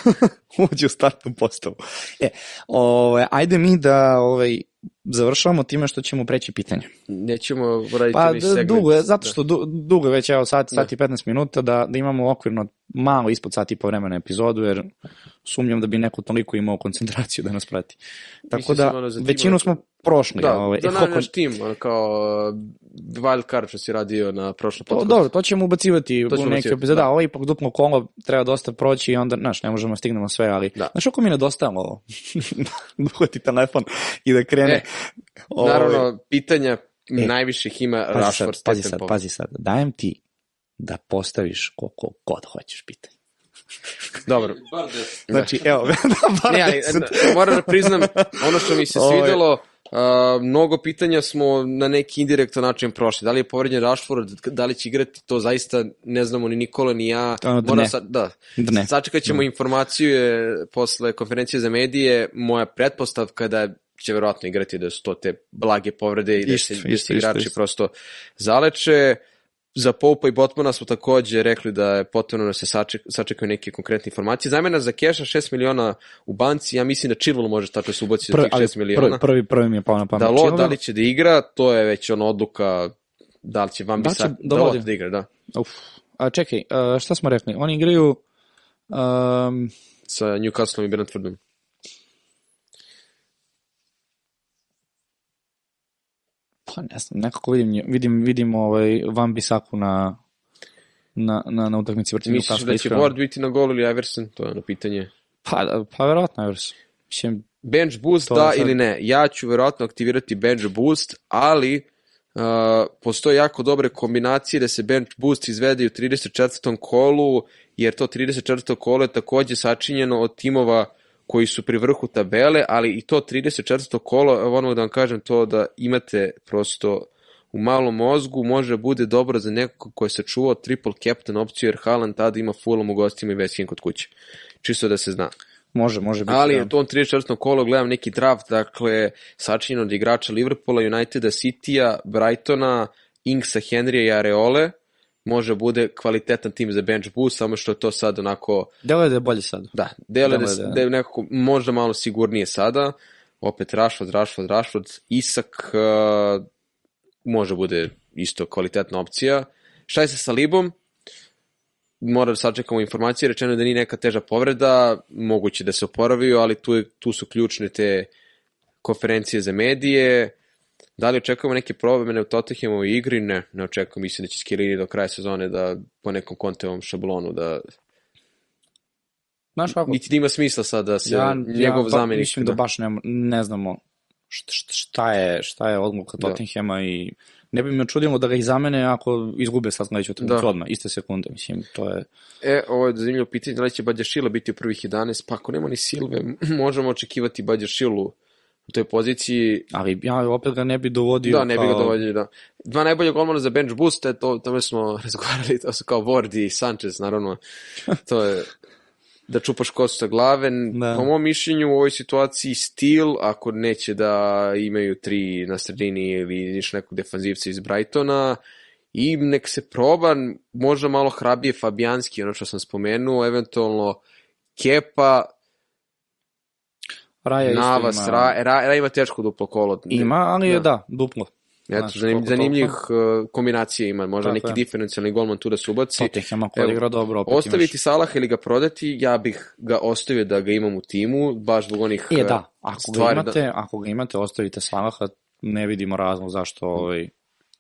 Uđe u startnu postavu. E, ovaj, ajde mi da ovaj, završavamo time što ćemo preći pitanje. Nećemo raditi Pa ni segment. dugo je, zato što du, dugo je već, evo sat, Da. sat i 15 minuta, da, da imamo okvirno malo ispod sati i po vremena epizodu, jer sumnjam da bi neko toliko imao koncentraciju da nas prati. Tako Mislim da, za većinu smo prošli. Da, ovaj, za e, na, koliko- naš tim, kao uh, wild card što si radio na prošlom To, podcastu. dobro, to ćemo ubacivati To u ćemo neke ubacivati, epizode, da. da. ovo je ipak duplo kolo, treba dosta proći i onda, znaš, ne možemo da stignemo sve, ali, Da. znaš kako mi nedostajalo ovo? da uhvati telefon i da krene. E, ovaj, Naravno, pitanja najviše ih ima pazi sad, Rashford, pazi sad, pazi sad, dajem ti da postaviš koliko god hoćeš pitanje. Dobro. Bar deset. Znači, evo, da, bar Ne, ali, moram da priznam, ono što mi se Ovo je- svidelo, a, mnogo pitanja smo na neki indirektan način prošli. Da li je povređen Rashford, da li će igrati, to zaista ne znamo ni Nikola ni ja. Da ne. Sad, da. Da ne. Sačekat ćemo informaciju je, posle konferencije za medije. Moja pretpostavka da će verovatno igrati da su to te blage povrede i da Isto, se, da isto, se igrači isto, isto. prosto zaleče. Za Poupa i Botmana smo takođe rekli da je potrebno da se saček, sačekaju neke konkretne informacije. Zamena za keša 6 miliona u banci, ja mislim da Chilwell može tačno se ubaci za Prvi, tih ali 6 miliona. prvi, prvi, prvi mi je pao na pamet. Da lo, da li će da igra, to je već ona odluka da li će Van Da će da da, da igra, da. Uf. A čekaj, a, šta smo rekli? Oni igraju um, Sa Newcastleom i Brentfordom. Pa ne znam, nekako vidim, vidim, vidim ovaj Van Bisaku na na, na, na utakmici protiv Misliš Newcastle. da će. Ward biti na gol ili Everson? To je ono pitanje. Pa, pa verovatno, Evers. Mislim, Bench boost, da sad- ili ne? Ja ću verovatno aktivirati bench boost, ali Uh, postoje jako dobre kombinacije da se bench boost izvede u 34. kolu, jer to 34. kolo je takođe sačinjeno od timova koji su pri vrhu tabele, ali i to 34. kolo, evo ono da vam kažem to da imate prosto u malom mozgu, može da bude dobro za nekog ko je sačuvao triple captain opciju, jer Haaland tada ima Fulham u gostima i West Ham kod kuće. Čisto da se zna. Može, može biti. Ali da. u tom 34. kolo gledam neki draft, dakle, sačinjen od igrača Liverpoola, Uniteda, Citya, Brightona, Inksa, Henrya i Areole, može bude kvalitetan tim za bench boost, samo što je to sad onako, Delo je da je bolje sad. da, dele da, Deluje da- da je nekako možda malo sigurnije sada, opet Rashford, Rashford, Rashford, Isak uh, može bude isto kvalitetna opcija. Šta je sa Salibom? Mora da sačekamo informacije, rečeno je da nije neka teža povreda, moguće da se oporavio, ali tu, je, tu su ključne te konferencije za medije. Da li očekujemo neke promene u Tottenhamovoj igri? Ne, ne očekujem. Mislim da će Skilini do kraja sezone da po nekom kontevom šablonu da Znaš kako? niti da ima smisla sad da se ja, njegov ja, zamenik Mislim da baš ne, ne znamo šta, šta je, šta je odluka Da. I ne bi me čudilo da ga ih zamene ako izgube sad sledeću utakmicu Da. odmah, iste sekunde, mislim, to je... E, ovo je zanimljivo pitanje, da li će Badjašila biti u prvih 11, pa ako nema ni Silve, možemo očekivati Badjašilu u toj poziciji. Ali ja opet ga ne bi dovodio Da, ne bi ga kao- dovoljili, da. Dva najbolja golmana za bench boost, e, to, tome smo razgovarali, to su kao Ward i Sanchez, naravno. To je da čupaš kosu sa glave. Da. Po mom mišljenju u ovoj situaciji stil, ako neće da imaju tri na sredini ili niš nekog defanzivca iz Brightona, i nek se proba možda malo hrabije Fabijanski, ono što sam spomenuo, eventualno Kepa, Raja isto Navas, ima, Ra, Ra, Ra ima teško duplo kolo. ima, ali je Da. da, duplo. Eto, Znaš, zanim, zanimljivih uh, kombinacija ima, možda Tako neki je. diferencijalni golman tu da se ubaci. Tottenham Evo, igra dobro, opet Ostaviti imaš... Salah ili ga prodati, ja bih ga ostavio da ga imam u timu, baš zbog onih E, uh, da, ako ga stvari. imate, Da, ako ga imate, ostavite Salaha, ne vidimo razlog zašto ovaj...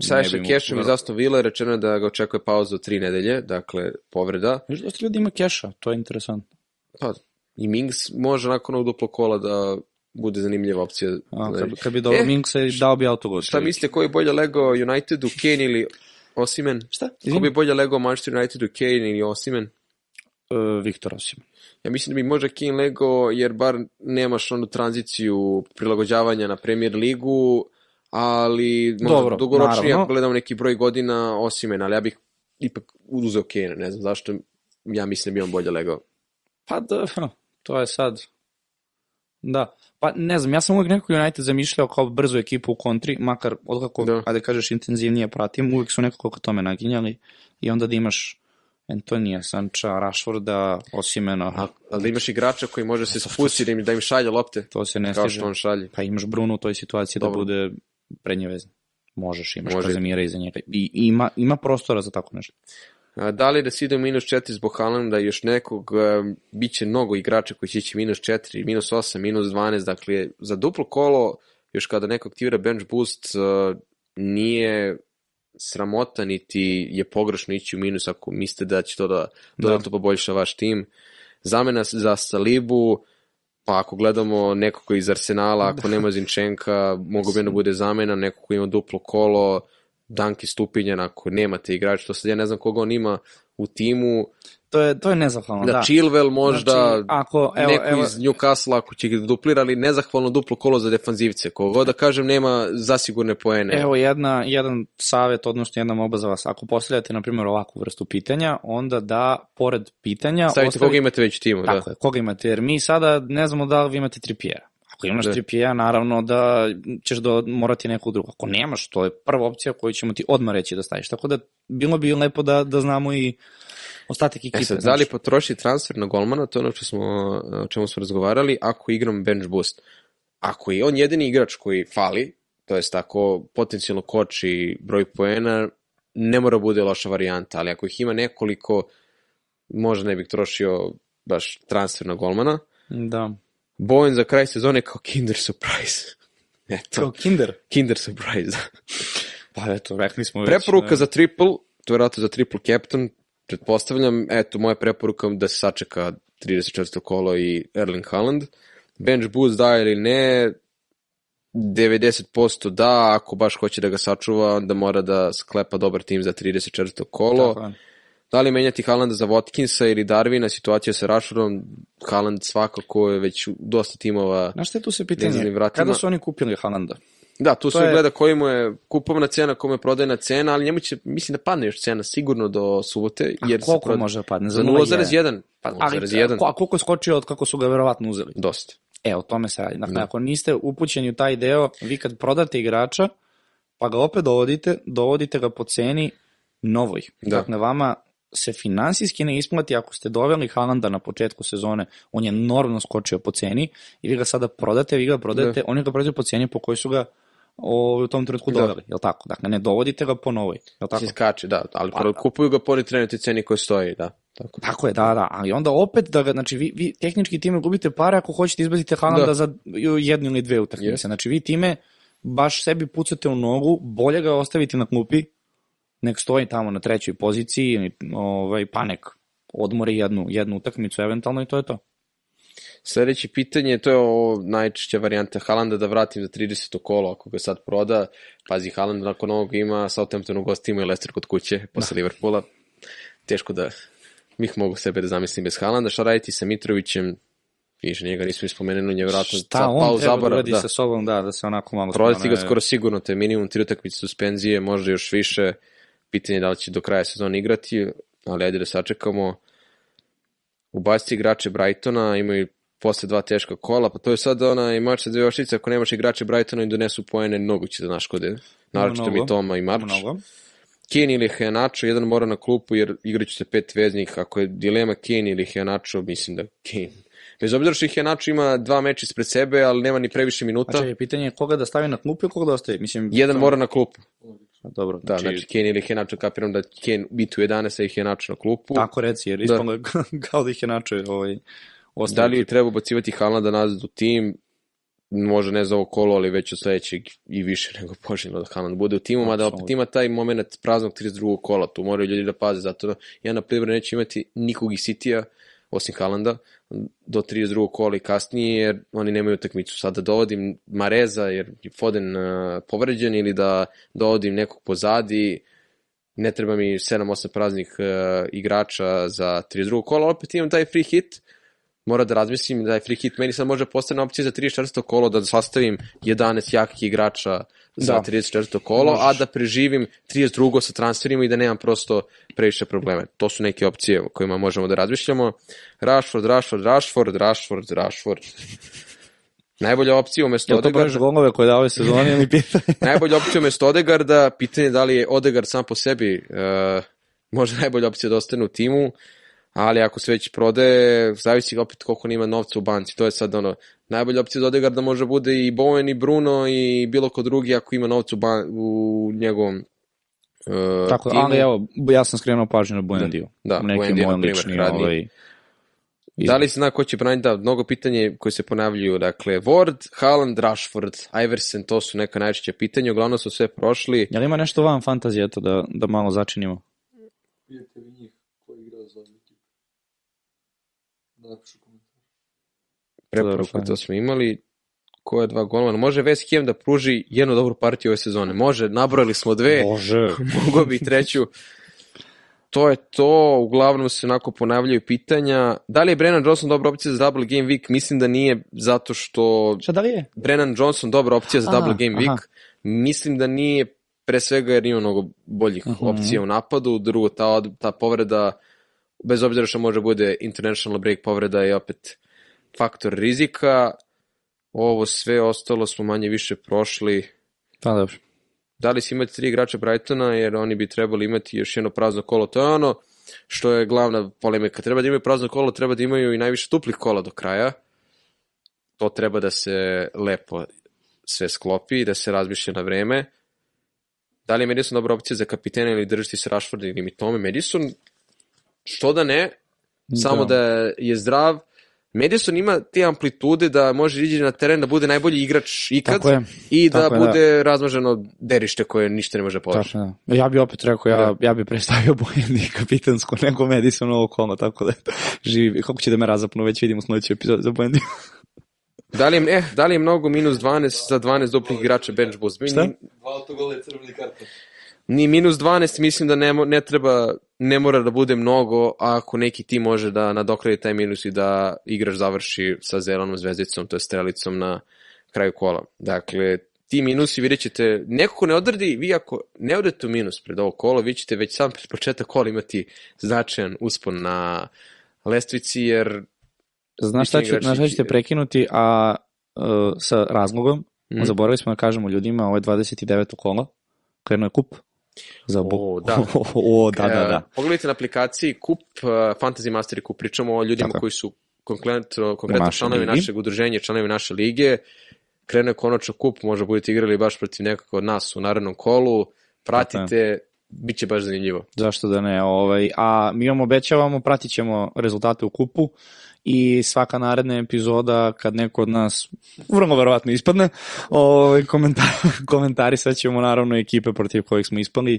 sa ne Ashley bi mu- Cashom iz Aston Villa rečeno da ga očekuje pauza od tri nedelje, dakle, povreda. Viš dosta ljudi ima keša, to je interesantno. Pa, i Mings može nakon ovog duplo kola da bude zanimljiva opcija. A, Znači, kad, kad bi dobro E, e, Minksa dao bi autogol. Šta mislite, ko je bolje legao Unitedu, Kane ili Osimen? Šta? Ko bi bolje legao Manchester Unitedu, Kane ili Osimen? Uh, Viktor Osim. Ja mislim da bi možda Kane legao, jer bar nemaš onu tranziciju prilagođavanja na Premier ligu, ali možda Dobro, dugoročnije naravno. ako gledamo neki broj godina Osimen, ali ja bih ipak uzeo Kane, ne znam zašto, ja mislim da bi on bolje legao. Pa da, to je sad... Da, pa ne znam, ja sam uvek nekako United zamišljao kao brzu ekipu u kontri, makar odkako, Da. da. ajde kažeš, intenzivnije pratim, uvek su nekako ka tome naginjali i onda da imaš Antonija, Sanča, Rashforda, Osimena, A, ali da imaš igrača koji može se spustiti da im, da im šalje lopte, to se ne kao stiže. što on šalje. Pa imaš Bruno u toj situaciji Dobro. da bude prednje vezan. Možeš, imaš Može. Kazemira iza njega. I ima, ima prostora za tako nešto. Da li da se ide u minus 4 zbog Haalanda i još nekog, e, bit će mnogo igrača koji će ići minus 4, minus 8, minus 12, dakle za duplo kolo, još kada neko aktivira bench boost, e, nije sramota, niti je pogrešno ići u minus ako mislite da će to da dodatno poboljša vaš tim. Zamena za Salibu, pa ako gledamo nekog iz Arsenala, ako nema Zinčenka, mogu bi onda bude zamena, neko koji ima duplo kolo, Danki Stupinjan, ako nemate igrač, to sad ja ne znam koga on ima u timu, To je, to je nezahvalno, da, da. Chilwell možda, Znači, ako, evo, neko evo, iz Newcastle ako će ga duplira, ali nezahvalno duplo kolo za defanzivce. Kogo da kažem nema zasigurne poene. Evo jedna, jedan savjet, odnosno jedna moba za vas. Ako postavljate, na primjer, ovakvu vrstu pitanja, onda da, pored pitanja... Stavite ostavite- koga imate već u timu. Da. Tako je, koga imate, jer mi sada ne znamo da li vi imate tripijera. Ako imaš Da. tripijera, naravno da ćeš da morati nekog drugog. Ako nemaš, to je prva opcija koju ćemo ti odmah reći da staviš. Tako da bilo bi lepo da, da znamo i ostatak ekipe. E sad, da li potroši transfer na golmana, to je ono što smo, o čemu smo razgovarali, ako igram bench boost. Ako je on jedini igrač koji fali, to jest ako potencijalno koči broj poena, ne mora bude loša varijanta, ali ako ih ima nekoliko, možda ne bih trošio baš transfer na golmana. Da. Bowen za kraj sezone kao Kinder Surprise. Eto, Kao kinder. Kinder Surprise. Pa eto, rekli smo već. Preporuka da- za triple, to je vratno za triple captain, pretpostavljam, eto, moja preporuka da se sačeka 34. kolo i Erling Haaland. Bench boost da ili ne, 90% da, ako baš hoće da ga sačuva, onda mora da sklepa dobar tim za 34. kolo. Tako. Da li menjati Haalanda za Watkinsa ili Darvina, situacija sa Rashfordom, Haaland svakako je već dosta timova. Znaš šta je tu se pitanje? Kada su oni kupili Haalanda? Da, tu To se je- gleda koji mu je kupovna cena, kome je prodajna cena, ali njemu će, mislim da padne još cena sigurno do subote. Jer A koliko proda- može da padne? Za 0,1. 0,1. Pa, ali, 0,1. a koliko je skočio od kako su ga verovatno uzeli? Dosta. E, o tome se radi. Dakle, Da. ako niste upućeni u taj deo, vi kad prodate igrača, pa ga opet dovodite, dovodite ga po ceni novoj. Da. Dakle, vama se finansijski ne isplati ako ste doveli Haalanda na početku sezone, on je normalno skočio po ceni i vi ga sada prodate, vi ga prodajete, oni ga prodaju po ceni po kojoj su ga o, u tom trenutku Da. doveli, jel tako? Dakle, ne dovodite ga po novoj, jel tako? Se skače, da, ali Pa, pro- kupuju ga po trenutnoj ceni koja stoji, da. Tako. Tako je, da, da, ali onda opet da ga, znači vi, vi tehnički time gubite pare ako hoćete izbaciti Haalanda Da. za jednu ili dve utakmice. Jest. Znači vi time baš sebi pucate u nogu, bolje ga ostaviti na klupi, nek stoji tamo na trećoj poziciji, ovaj, pa nek odmori jednu, jednu utakmicu eventualno i to je to. Sledeće pitanje, to je ovo najčešća varijanta Haalanda da vratim za 30. kolo ako ga sad proda. Pazi, Haaland nakon ovog ima Southampton u gostima i Leicester kod kuće posle Liverpoola. Teško da bih mogu sebe da zamislim bez Haalanda. Šta raditi sa Mitrovićem? Više njega nismo ispomenuli, nevjerojatno. Šta sad on pao treba da uradi sa sobom, da, da se onako malo... Prodati ga skoro sigurno, to je minimum tri utakmice suspenzije, možda još više. Pitanje je da li će do kraja sezona igrati, ali ajde da sačekamo. Ubaciti igrače Brightona, imaju posle dva teška kola, pa to je sad onaj mač sa dve oštice, ako nemaš igrače Brightona i donesu poene, mnogo će da naškode. Mnogo. mi Toma i Marč. Mnogo. Kane ili Heanacho, jedan mora na klupu jer igraće se pet veznih. Ako je dilema Kane ili Heanacho, mislim da Kane. Bez obzira što Heanacho ima dva meča ispred sebe, ali nema ni previše minuta. Znači, pitanje je koga da stavi na klupu i koga da ostavi. Mislim, Jedan to- mora na klupu. Dobro, Da, znači, Kane ili Henacho, kapiram da Kane biti u 11, a i Henacho na klupu. Tako reci, jer ispalo je kao da ih je načeo ovaj, Da li treba ubacivati Haalanda nazad u tim, možda ne za ovo kolo, ali već od sledećeg i više nego poželjno da Haaland bude u timu, mada opet ima taj moment praznog 32. kola, tu moraju ljudi da paze, zato da ja na primjer neću imati nikog iz Citya, osim Haalanda, do 32. kola i kasnije, jer oni nemaju utakmicu. Sad da dovodim Mareza, jer je Foden uh, povređen, ili da dovodim nekog pozadi, ne treba mi 7-8 praznih uh, igrača za 32. kola, opet imam taj free hit, mora da razmislim da je free hit meni sad može postane opcija za 34. kolo da sastavim 11 jakih igrača za Da. 34. kolo, a Možeš. da preživim 32. sa transferima i da nemam prosto previše probleme. To su neke opcije o kojima možemo da razmišljamo. Rashford, Rashford, Rashford, Rashford, Rashford. Najbolja opcija umesto Jel to breš golove koje da ove sezone ili pitanje? Najbolja opcija umesto Odegarda, pitanje je da li je Odegaard sam po sebi uh, možda najbolja opcija da ostane u timu, ali ako se već prodaje, zavisi opet koliko on ima novca u banci. To je sad ono, najbolja opcija za Odegarda može bude i Bowen i Bruno i bilo ko drugi ako ima novca u, ban, u njegovom uh, Tako, timu. ali evo, ja sam skrenuo pažnju na Buendiju. Da, Neki Buendia, moj na primjer, lični, radni. ovaj, Da li se zna ko će braniti? Da, mnogo pitanje koje se ponavljaju. Dakle, Ward, Haaland, Rashford, Iverson, to su neka najčešća pitanja. Uglavnom su sve prošli. Jel ima nešto van fantazije, eto, da, da malo začinimo? Vidite vi njih koji igra za ovu ekipu. Napišu komentar. Preporuka, Dobro, to smo imali. Ko je dva golmana? Može West Ham da pruži jednu dobru partiju ove sezone. Može, nabrojali smo dve, Bože. mogo bi treću. To je to, uglavnom se onako ponavljaju pitanja. Da li je Brennan Johnson dobra opcija za double game week? Mislim da nije, zato što Šta da li je? Brennan Johnson dobra opcija za Aha, double game week. aha. Mislim da nije pre svega jer ima mnogo boljih Mhm. opcija u napadu. Drugo, ta, ta povreda, bez obzira što može bude international break povreda je opet faktor rizika. Ovo sve ostalo smo manje više prošli. Pa dobro. Da li si imati tri igrača Brightona, jer oni bi trebali imati još jedno prazno kolo. To je ono što je glavna polemika. Treba da imaju prazno kolo, treba da imaju i najviše duplih kola do kraja. To treba da se lepo sve sklopi i da se razmišlja na vreme. Da li je Madison dobra opcija za kapitena ili držati se Rashforda ili mi tome? Madison, što da ne, samo da je zdrav. Madison ima te amplitude da može ići na teren da bude najbolji igrač ikad Tako je. i da Tako je, da. bude razmaženo derište koje ništa ne može poveći. Tako, da. Ja bi opet rekao, ja, ja bi predstavio Bojendi kapitansko nego Madison ovo kolo, tako da živi. Kako će da me razapnu, već vidimo u sledećoj epizodi za Bojendi. Da li, je, eh, da li je mnogo minus 12 za 12 duplih igrača bench boost? Šta? Dva autogola i crveni karton. Ni minus 12 mislim da ne, ne treba, ne mora da bude mnogo ako neki tim može da nadokradi taj minus i da igrač završi sa zelenom zvezdicom, to je strelicom na kraju kola. Dakle, ti minusi vidjet ćete, neko ko ne odradi, vi ako ne odete u minus pred ovo kolo, vi ćete već sam pred početak kola imati značajan uspon na lestvici, jer Znaš šta ću, igrači znaš šta ću te će- prekinuti, a uh, sa razlogom, mm. zaboravili smo da kažemo ljudima, ovo je 29. kolo, krenuo je kup. Za bo... O, da. o, da, da, E, da. Pogledajte na aplikaciji Kup, uh, Fantasy Master Kup, pričamo o ljudima Tako koji su konkretno, konkretno članovi ligi. našeg udruženja, članovi naše lige. Krenuo je konačno kup, možda budete igrali baš protiv nekog od nas u narednom kolu. Pratite, bit će baš zanimljivo. Zašto da ne? Ovaj, a mi vam obećavamo, pratit ćemo rezultate u kupu i svaka naredna epizoda kad neko od nas vrlo verovatno ispadne, ovaj, komentar, komentarisat ćemo naravno ekipe protiv kojih smo ispali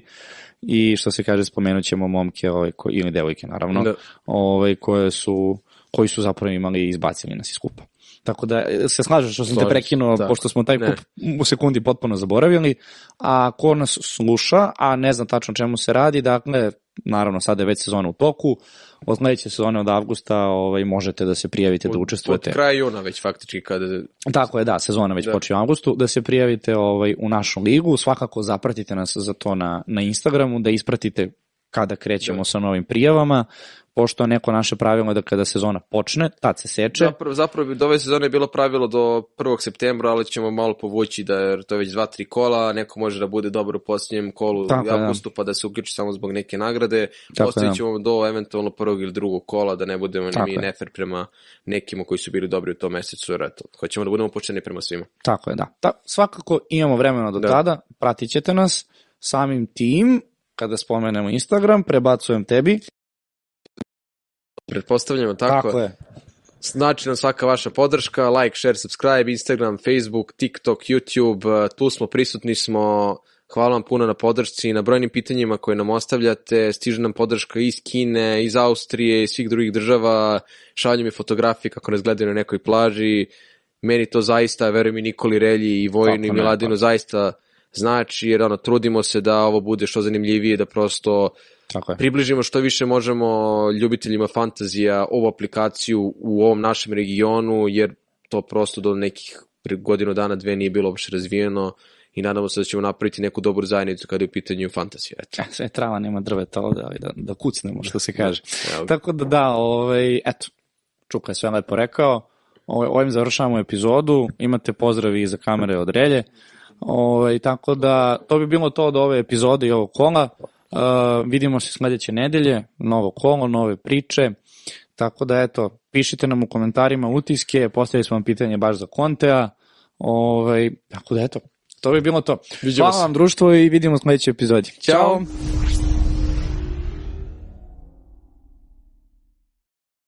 i što se kaže spomenut ćemo momke ovaj, ko, ili devojke naravno Da. ovaj, koje su, koji su zapravo imali i izbacili nas iz kupa. Tako da e, se slažem što sam te Slažem se, prekinuo, da. pošto smo taj Ne. kup u sekundi potpuno zaboravili, a ko nas sluša, a ne zna tačno čemu se radi, dakle, naravno sada je već sezona u toku, od sledeće sezone od avgusta ovaj, možete da se prijavite da Od, učestvujete. od kraja juna već faktički kada... Tako je, da, sezona već Da. počne u avgustu, da se prijavite ovaj, u našu ligu, svakako zapratite nas za to na, na Instagramu, da ispratite kada krećemo Da. sa novim prijavama, pošto neko naše pravilo je da kada sezona počne, tad se seče. Zapravo, zapravo do ove sezone je bilo pravilo do 1. septembra, ali ćemo malo povući da jer to je već dva, tri kola, neko može da bude dobar u posljednjem kolu Tako u je, da. pa da se uključi samo zbog neke nagrade. Tako je, Ostavit da. ćemo do eventualno prvog ili drugog kola da ne budemo ni mi nefer prema nekima koji su bili dobri u tom mesecu, jer eto, hoćemo da budemo počeni prema svima. Tako je, da. Ta, svakako imamo vremena do Da. tada, pratit ćete nas samim tim, kada spomenemo Instagram, prebacujem tebi. Pretpostavljamo tako. Tako je. Znači nam svaka vaša podrška, like, share, subscribe, Instagram, Facebook, TikTok, YouTube, tu smo, prisutni smo, hvala vam puno na podršci i na brojnim pitanjima koje nam ostavljate, stiže nam podrška iz Kine, iz Austrije, iz svih drugih država, šalju mi fotografije kako nas gledaju na nekoj plaži, meni to zaista, verujem i Nikoli Relji i Vojinu i ne, Miladinu zaista znači, jer ono, trudimo se da ovo bude što zanimljivije, da prosto Tako je. približimo što više možemo ljubiteljima fantazija ovu aplikaciju u ovom našem regionu, jer to prosto do nekih godinu dana, dve nije bilo uopšte razvijeno i nadamo se da ćemo napraviti neku dobru zajednicu kada je u pitanju fantazija. Eto. E, sve trava, nema drveta ovde, ali da, da kucnemo, što se kaže. Evo. Tako da da, ovaj, eto, Čuka je sve lepo rekao. Ovaj, ovim završavamo epizodu, imate pozdravi iza kamere od Relje. Ovaj, tako da, to bi bilo to od ove epizode i ovog kola. Uh, vidimo se sledeće nedelje, novo kolo, nove priče. Tako da, eto, pišite nam u komentarima utiske, postavili smo vam pitanje baš za Kontea. Ovaj, tako da, eto, to bi bilo to. Viđamo Hvala se. vam društvo i vidimo u sledećoj epizodi. Ćao. Ćao.